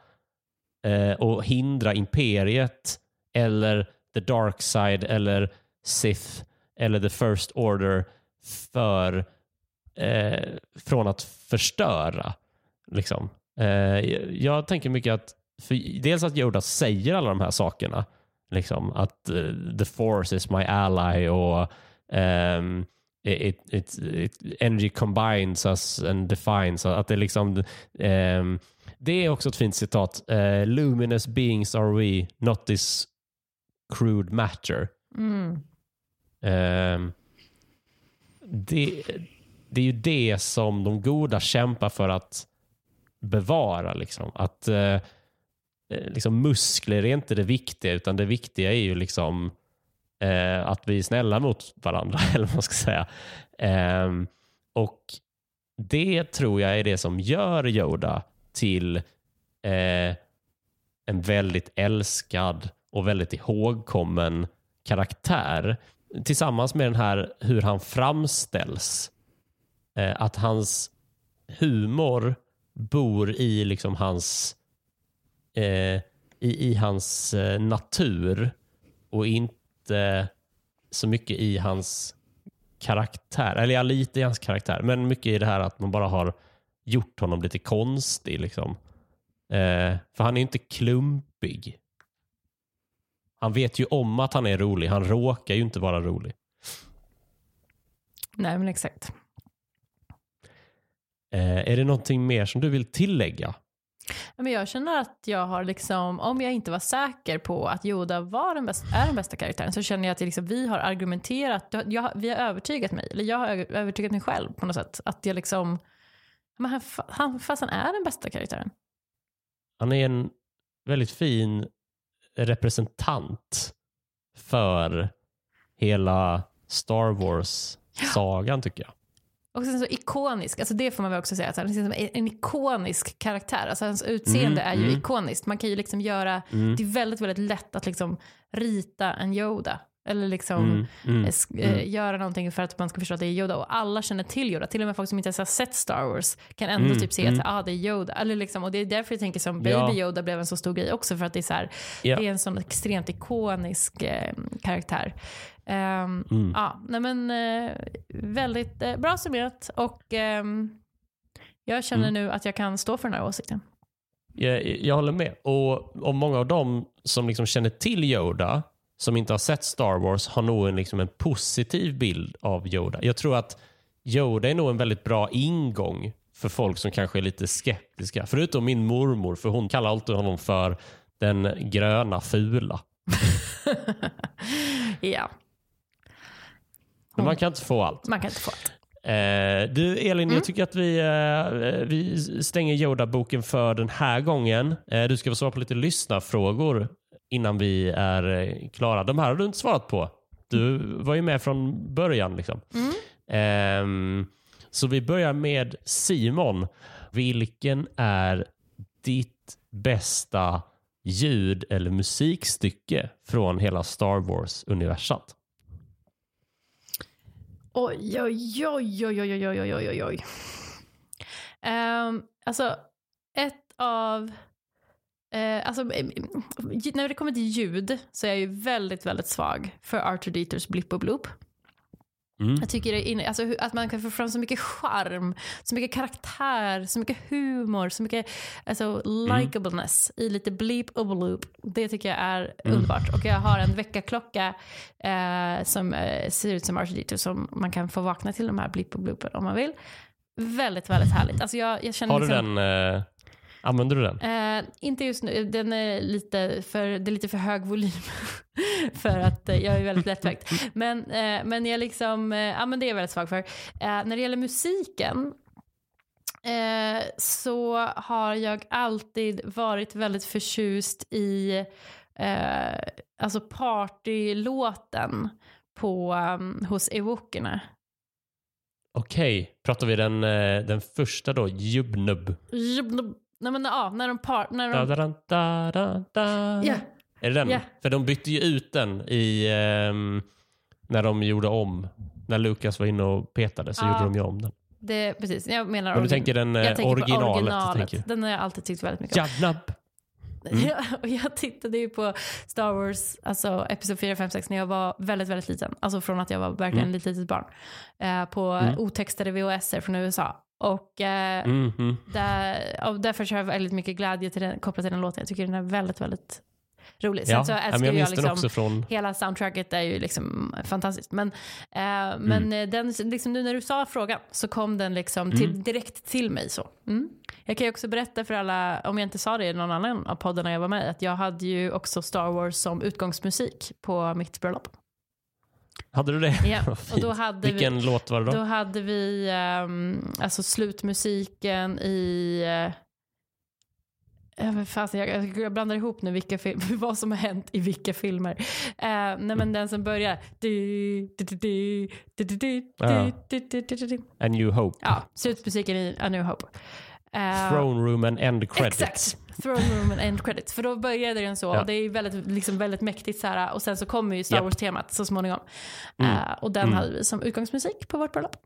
eh, och hindra imperiet eller the dark side eller Sith eller the first order för, eh, från att förstöra. Liksom. Eh, jag- tänker mycket att för dels att Yoda säger alla de här sakerna. Liksom, att eh, the force is my ally och um, it, it, it, energy combines us and defines. Att det, liksom, um, det är också ett fint citat. Uh, Luminous beings are we, not this crude matter. Mm. Ehm, det, det är ju det som de goda kämpar för att bevara. Liksom. Att eh, eh, liksom Muskler är inte det viktiga, utan det viktiga är ju liksom eh, att vi är snälla mot varandra. eller vad man ska säga. Ehm, och det tror jag är det som gör Yoda till eh, en väldigt älskad och väldigt ihågkommen karaktär tillsammans med den här hur han framställs. Eh, att hans humor bor i liksom hans eh, i, i hans eh, natur och inte så mycket i hans karaktär. Eller ja, lite i hans karaktär, men mycket i det här att man bara har gjort honom lite konstig. Liksom. Eh, för han är inte klumpig. Han vet ju om att han är rolig. Han råkar ju inte vara rolig. Nej, men exakt. Eh, är det någonting mer som du vill tillägga? Men jag känner att jag har liksom, om jag inte var säker på att Yoda var den bästa, är den bästa karaktären så känner jag att liksom, vi har argumenterat, jag, vi har övertygat mig, eller jag har övertygat mig själv på något sätt. Att jag liksom, men han, han, fast han är den bästa karaktären. Han är en väldigt fin representant för hela Star Wars-sagan tycker jag. Och sen så ikonisk, alltså det får man väl också säga, att han är en ikonisk karaktär. Alltså hans utseende mm, är ju mm. ikoniskt. Man kan ju liksom göra, mm. det är väldigt, väldigt lätt att liksom rita en Yoda. Eller liksom mm, mm, äh, mm. göra någonting för att man ska förstå att det är Yoda. Och alla känner till Yoda. Till och med folk som inte ens har sett Star Wars kan ändå mm, typ se att ah, det är Yoda. Eller liksom, och det är därför jag tänker som Baby ja. Yoda blev en så stor grej också. För att det är, så här, ja. det är en sån extremt ikonisk eh, karaktär. Um, mm. Ja, nej men uh, väldigt uh, bra summerat och um, jag känner mm. nu att jag kan stå för den här åsikten. Jag, jag håller med. Och, och många av dem som liksom känner till Yoda, som inte har sett Star Wars, har nog en, liksom en positiv bild av Yoda. Jag tror att Yoda är nog en väldigt bra ingång för folk som kanske är lite skeptiska. Förutom min mormor, för hon kallar alltid honom för den gröna fula. ja, men man kan inte få allt. Man kan inte få allt. Eh, du Elin, mm. jag tycker att vi, eh, vi stänger Yoda-boken för den här gången. Eh, du ska få svara på lite lyssnarfrågor innan vi är eh, klara. De här har du inte svarat på. Du var ju med från början. Liksom. Mm. Ehm, så vi börjar med Simon. Vilken är ditt bästa ljud eller musikstycke från hela Star Wars-universat? Oj, oj, oj, oj, oj, oj, oj, oj, oj. Um, alltså, ett av... Uh, alltså, när det kommer till ljud så är jag ju väldigt, väldigt svag för Arthur Dieters Blipp och Bloop. Mm. Jag tycker det alltså, att man kan få fram så mycket charm, så mycket karaktär, så mycket humor, så mycket alltså, likableness mm. i lite bleep och bloop. Det tycker jag är mm. underbart. Och jag har en väckarklocka eh, som eh, ser ut som R2D2 som man kan få vakna till de här bleep och bloopen om man vill. Väldigt, väldigt härligt. Alltså jag, jag känner har du liksom, den? Eh Använder du den? Eh, inte just nu. Den är lite för, det är lite för hög volym för att eh, jag är väldigt lättväckt. Men, eh, men jag liksom, eh, ja men det är jag väldigt svag för. Eh, när det gäller musiken eh, så har jag alltid varit väldigt förtjust i alltså partylåten på, um, hos ewokerna. Okej, pratar vi den, den första då? Jubnub? Jubnub. Nej men ja, när de par... När de... Da, da, da, da, yeah. Är det den? Yeah. För de bytte ju ut den i... Um, när de gjorde om. När Lucas var inne och petade så ja. gjorde de ju om den. Det, precis, jag menar... Men du tänker den jag tänker originalet? originalet. Tänker. Den har jag alltid tyckt väldigt mycket om. Jadnab. Mm. Jag, och jag tittade ju på Star Wars, alltså Episod 4, 5, 6 när jag var väldigt, väldigt liten. Alltså från att jag var verkligen mm. ett litet barn. Eh, på mm. otextade VHS från USA. Och, eh, mm -hmm. där, och därför har jag väldigt mycket glädje till den, kopplat till den låten. Jag tycker den är väldigt, väldigt rolig. Sen ja, så älskar jag, jag liksom, från... hela soundtracket är ju liksom fantastiskt. Men, eh, mm. men eh, den, liksom, nu när du sa frågan så kom den liksom till, mm. direkt till mig. så. Mm. Jag kan ju också berätta för alla, om jag inte sa det i någon annan av poddarna jag var med att jag hade ju också Star Wars som utgångsmusik på mitt bröllop. Hade du det? Ja, och då hade Vilken vi, låt var det då? Då hade vi um, alltså slutmusiken i... Uh, fast jag, jag blandar ihop nu vilka film, vad som har hänt i vilka filmer. Uh, nej men mm. den som börjar... A New Hope. Ja, slutmusiken i A New Hope. Uh, Throne Room and End Credits. Exakt. Throne Room and End Credits. För då började den så. Ja. Och det är väldigt, liksom väldigt mäktigt så här. Och sen så kommer ju Star yep. Wars-temat så småningom. Mm. Uh, och den mm. hade vi som utgångsmusik på vårt bröllop.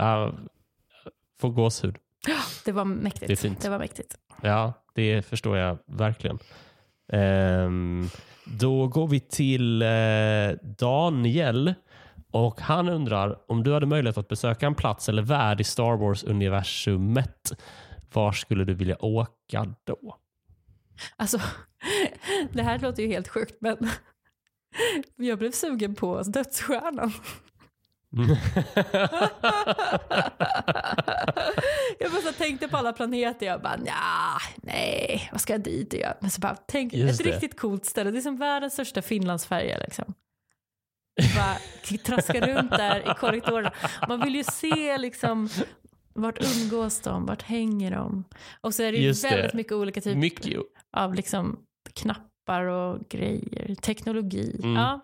Uh, får gåshud. Det var mäktigt. Det, är fint. det var mäktigt. Ja, det förstår jag verkligen. Um, då går vi till uh, Daniel. Och Han undrar om du hade möjlighet att besöka en plats eller värld i Star Wars-universumet. Var skulle du vilja åka då? Alltså, det här låter ju helt sjukt men jag blev sugen på Dödsstjärnan. jag bara tänkte på alla planeter. Jag bara, nja, nej, vad ska jag dit och göra? Men så bara, tänk, Just ett det. riktigt coolt ställe. Det är som världens största Finlandsfärja liksom. Bara traska runt där i korridorerna. Man vill ju se liksom vart umgås de, vart hänger de? Och så är det ju Just det. väldigt mycket olika typer Mycket, av liksom knappar och grejer, teknologi. Mm. Ja.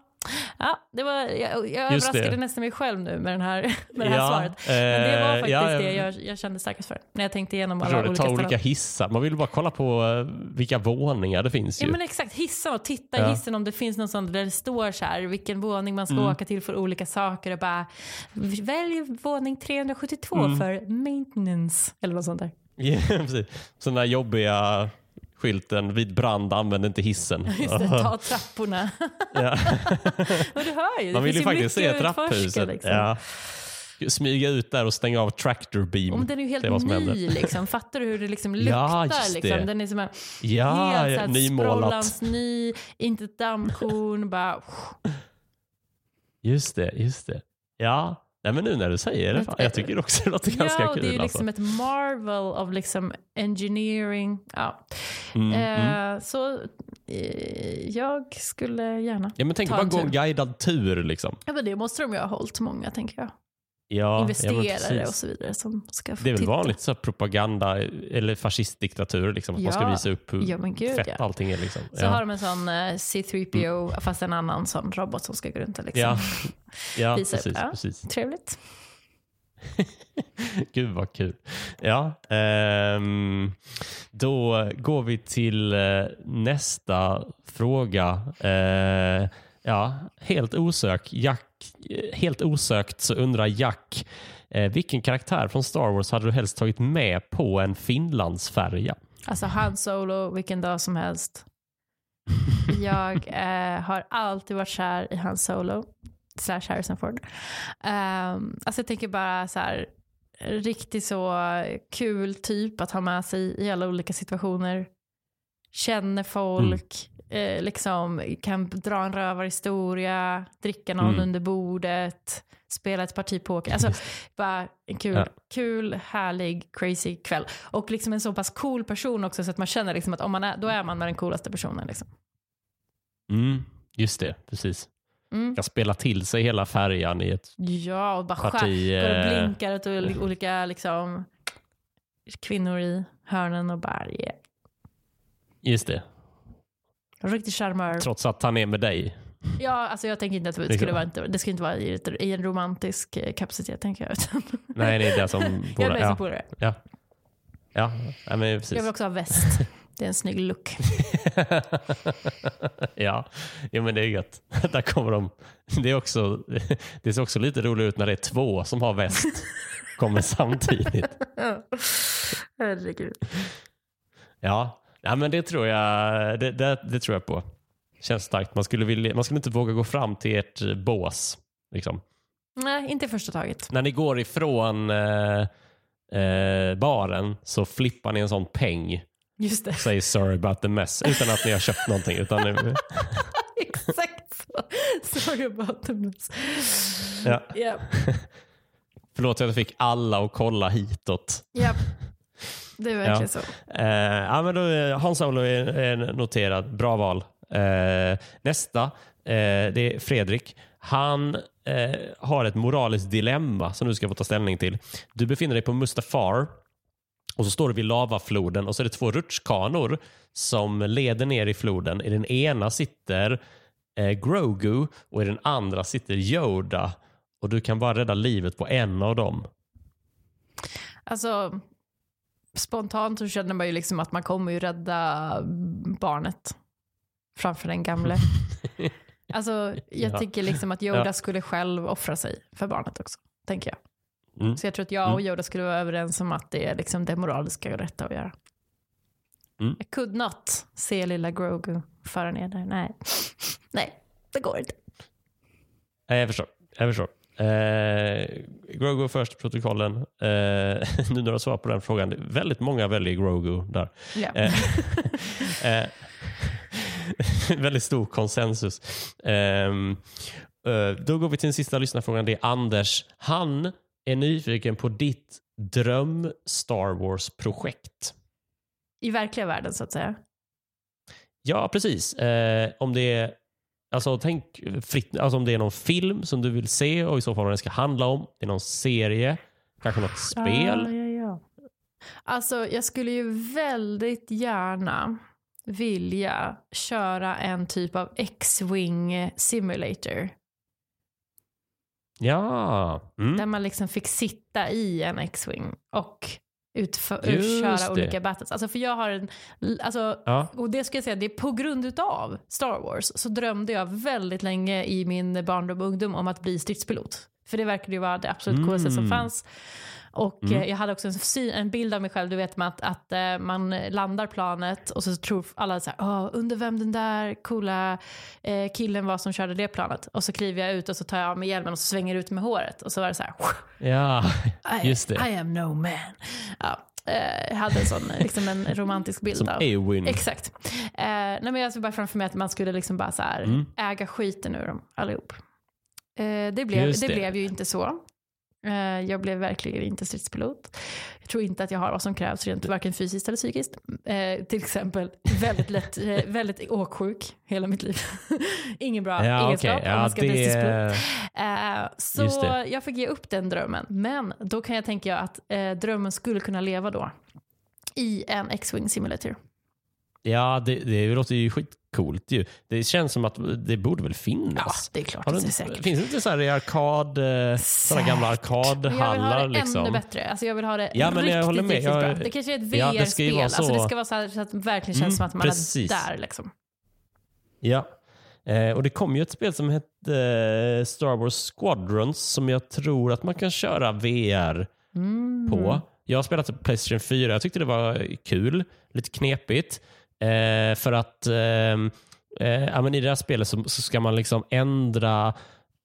Ja, det var, jag, jag Just överraskade det. nästan mig själv nu med, den här, med det här Ja, svaret. Men det var eh, faktiskt ja, det jag- jag, kände starkast för. När jag tänkte igenom alla du, olika ta olika hissar. Man vill bara kolla på eh, vilka våningar det finns Ja ju. men exakt, hissa och titta i Ja. hissen om det finns någon sån där det står så här vilken våning man ska Mm. åka till för olika saker och bara välj våning 372 Mm. för maintenance eller något sånt där. Ja, precis. Sådana jobbiga skylten vid brand använd inte hissen. Just det, ta trapporna. ja. och du hör ju, det Man vill ju faktiskt se trapphuset. Liksom. Ja. Smyga ut där och stänga av tractor beam. Om den är ju helt ny liksom. Fattar du hur det liksom Ja, luktar? just liksom. det. Den är som en Ja, helt här nymålat. ny, inte ett dammkorn, bara... Just det, just det. Ja, Nej, men nu när du säger det, fan, jag tycker också det låter ganska ja, och kul. det är ju liksom alltså. ett marvel av liksom engineering. Ja. mm, Eh, mm. Så eh, jag skulle gärna... Ja, men tänk ta bara en gå en guidad tur. Liksom. Ja, men det måste de ju ha hållit många, tänker jag. Ja, ja, Investerare precis. och så vidare som ska få Det är väl vanligt så propaganda eller fascistdiktatur, liksom, att man ska Ja. visa upp hur Ja, gud, fett ja. allting är. Liksom. Så ja. har de en sån eh, C3PO, fast en annan sån robot som ska gå runt och liksom ja, ja visa upp. precis. Ja. precis. Trevligt. Gud vad kul. Ja, ehm, då går vi till eh, nästa fråga. Eh, ja, helt osökt, Jack, helt osökt så undrar Jack eh, vilken karaktär från Star Wars hade du helst tagit med på en Finlandsfärja? Alltså Han Solo, vilken dag som helst. Jag eh, har alltid varit kär i Han Solo, slash Harrison Ford. Um, alltså jag tänker bara så här, riktigt så kul typ att ha med sig i alla olika situationer. Känner folk, eh, liksom kan dra en rövarhistoria, dricka någon Mm. under bordet, spela ett parti poker. Alltså bara en kul, Ja. kul, härlig, crazy kväll. Och liksom en så pass cool person också så att man känner liksom att om man är, då är man med den coolaste personen. Liksom. Mm, just det, precis. Mm. Kan spela till sig hela färjan i ett Ja, och bara parti. går och eh, blinkar åt ol- olika liksom, kvinnor i hörnen och bara yeah. Just det, Riktig charmör. trots att han är med dig. Ja, alltså jag tänker inte att det Liksom. skulle vara, inte, det skulle inte vara i, i en romantisk eh, kapacitet tänker jag. Utan Nej, det är det som... jag är ja, ja. Ja, ja men precis. Jag vill också ha väst. Det är en snygg look. ja, jo, men det är gött. Där kommer de. Det, är också, det ser också lite roligt ut när det är två som har väst. kommer samtidigt. Herregud. Ja, ja men det tror jag, det, det, det tror jag på. Känns starkt. Man skulle, vilja, man skulle inte våga gå fram till ert eh, bås. Liksom. Nej, inte första taget. När ni går ifrån eh, eh, baren så flippar ni en sån peng. Just det. Säger sorry about the mess. Utan att ni har köpt någonting. Utan ni, Exakt så. Sorry about the mess. ja. Japp, Förlåt att jag fick alla att kolla hitåt. japp. Det är verkligen Ja. så. Eh, ja, men då, Hans Solo är, är noterad. Bra val. Eh, nästa, eh, det är Fredrik. Han eh, har ett moraliskt dilemma som du ska få ta ställning till. Du befinner dig på Mustafar och så står du vid lavafloden och så är det två rutschkanor som leder ner i floden. I den ena sitter eh, Grogu och i den andra sitter Yoda. Och du kan bara rädda livet på en av dem. Alltså, spontant så känner man ju liksom att man kommer ju rädda barnet framför den gamle. Alltså, jag Ja. tycker liksom att Yoda Ja. skulle själv offra sig för barnet också, tänker jag. Mm. Så jag tror att jag och Yoda skulle vara överens om att det är liksom det moraliska och rätta att göra. Mm. I could not se lilla Grogu föra ner där. Nej. Nej, det går inte. Nej, jag förstår. Jag förstår. Eh, Grogu först, protokollen. Eh, nu när du har svarat på den frågan. Väldigt många väljer Grogu där. Ja. Eh, eh, väldigt stor konsensus. Ehm, Eh, Då går vi till den sista lyssnarfrågan. Det är Anders. Han är nyfiken på ditt dröm Star Wars-projekt. I verkliga världen så att säga. Ja, precis. Eh, om det är Alltså, tänk fritt, alltså om det är någon film som du vill se och i så fall vad den ska handla om. Det är någon serie, kanske något spel. Ja, ja, ja. Alltså, jag skulle ju väldigt gärna vilja köra en typ av X-Wing simulator. Ja. Mm. Där man liksom fick sitta i en X-Wing och utfö- Just utköra det. olika battles. Alltså för jag har en, alltså, Ja. och det ska jag säga, det är på grund utav Star Wars så drömde jag väldigt länge i min barndom och ungdom om att bli stridspilot. För det verkade ju vara det absolut Mm. coolaste som fanns. Och Mm. eh, jag hade också en, en bild av mig själv, du vet med att, att eh, man landar planet och så tror alla så här, under vem den där coola eh, killen var som körde det planet. Och så kliver jag ut och så tar jag av mig hjälmen och så svänger ut med håret. Och så var det så här, ja, I, just det. I am no man. Ja, eh, hade en sån liksom en romantisk bild Som av. Exakt. Eh, nej, men jag såg bara framför mig att man skulle liksom bara så här, Mm. äga skiten ur dem allihop. Eh, det blev, det. det. blev ju inte så. Eh, jag blev verkligen inte stridspilot. Jag tror inte att jag har vad som krävs rent varken fysiskt eller psykiskt. Eh, till exempel väldigt lätt, eh, väldigt åksjuk hela mitt liv. Ingen bra Ja, egenskap okej. om man Ja, ska bli stridspilot. det... Eh, så det. jag fick ge upp den drömmen. Men då kan jag tänka att eh, drömmen skulle kunna leva då i en X-Wing simulator. Ja, det, det låter ju skitcoolt ju. Det känns som att det borde väl Ja, finnas. det är klart Har det är säkert. finns det inte så här i arkad, eh, sådana gamla. Men jag vill ha arkadhallar? det Liksom? ännu bättre. Alltså jag vill ha det Ja, men jag riktigt, håller med. Jag- bra. Det kanske är ett Ja, det VR-spel. vara Alltså så. det ska vara så, här, så att det verkligen känns Mm, som att man precis. är där. Liksom. Ja. Eh, och det kom ju ett spel som hette eh, Star Wars Squadrons som jag tror att man kan köra VR Mm. på. Jag har spelat det på Playstation 4. Jag tyckte det var kul. Lite knepigt. Eh, för att ehm, eh, ja, men i det här spelet så, så ska man liksom ändra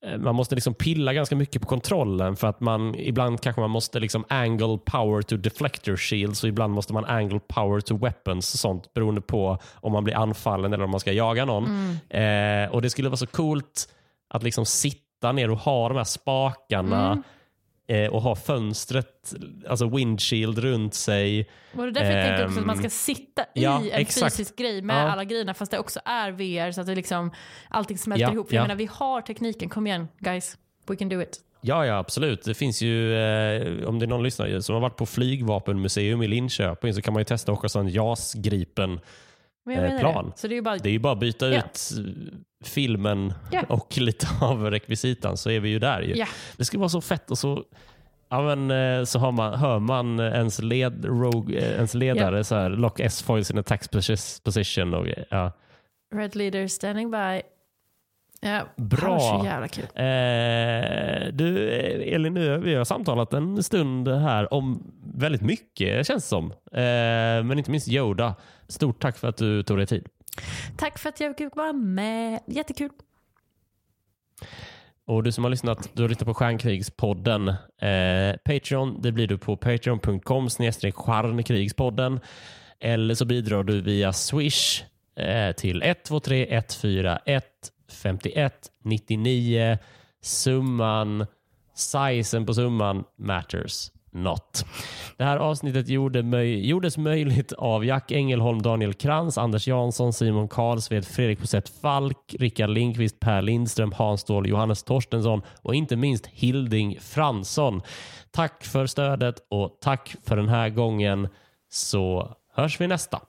eh, man måste liksom pilla ganska mycket på kontrollen för att man ibland kanske man måste liksom angle power to deflector shields och ibland måste man angle power to weapons och sånt beroende på om man blir anfallen eller om man ska jaga någon. Eh, och Det skulle vara så coolt att liksom sitta ner och ha de här spakarna eh, och ha fönstret, alltså windshield runt sig. Och det är därför jag tänkte också att man ska Ehm, sitta i ja, en exakt. fysisk grej med Ja. alla grejerna fast det också är VR så att det liksom, allting smälter Ja, ihop. Jag menar, vi har tekniken. Kom igen, guys. We can do it. Ja, ja, absolut. Det finns ju, eh, om det är någon lyssnare som har varit på flygvapenmuseum i Linköping så kan man ju testa att åka en JAS Gripen. Men jag Eh, plan. Det. Så det är ju bara... Det är ju bara att byta Ja. ut filmen Ja. och lite av rekvisitan så är vi ju där. Ju. Ja. Det skulle vara så fett och så, ja, men, eh, så har man, hör man ens, led, rogue, eh, ens ledare så här, lock S-foils in attack posi- position. Och, ja. Red leader standing by. Ja, Bra. Så jävla kul. Eh, du, eh, Elin, nu, vi har samtalat en stund här om väldigt mycket känns det som. Eh, men inte minst Yoda. Stort tack för att du tog dig tid. Tack för att jag fick vara med. Jättekul. Och du som har lyssnat, du har lyssnat på Stjärnkrigspodden. Eh, Patreon, det blir du på patreon.com snedstreck stjärnkrigspodden. Eller så bidrar du via Swish eh, till 123 141 51 99. Summan, sizen på summan matters not. Det här avsnittet gjorde möj gjordes möjligt av Jack Engelholm, Daniel Krantz, Anders Jansson, Simon Karlsved, Fredrik Posett Falk, Rickard Lindqvist, Per Lindström, Hans Ståhl, Johannes Torstensson och inte minst Hilding Fransson. Tack för stödet och tack för den här gången så hörs vi nästa.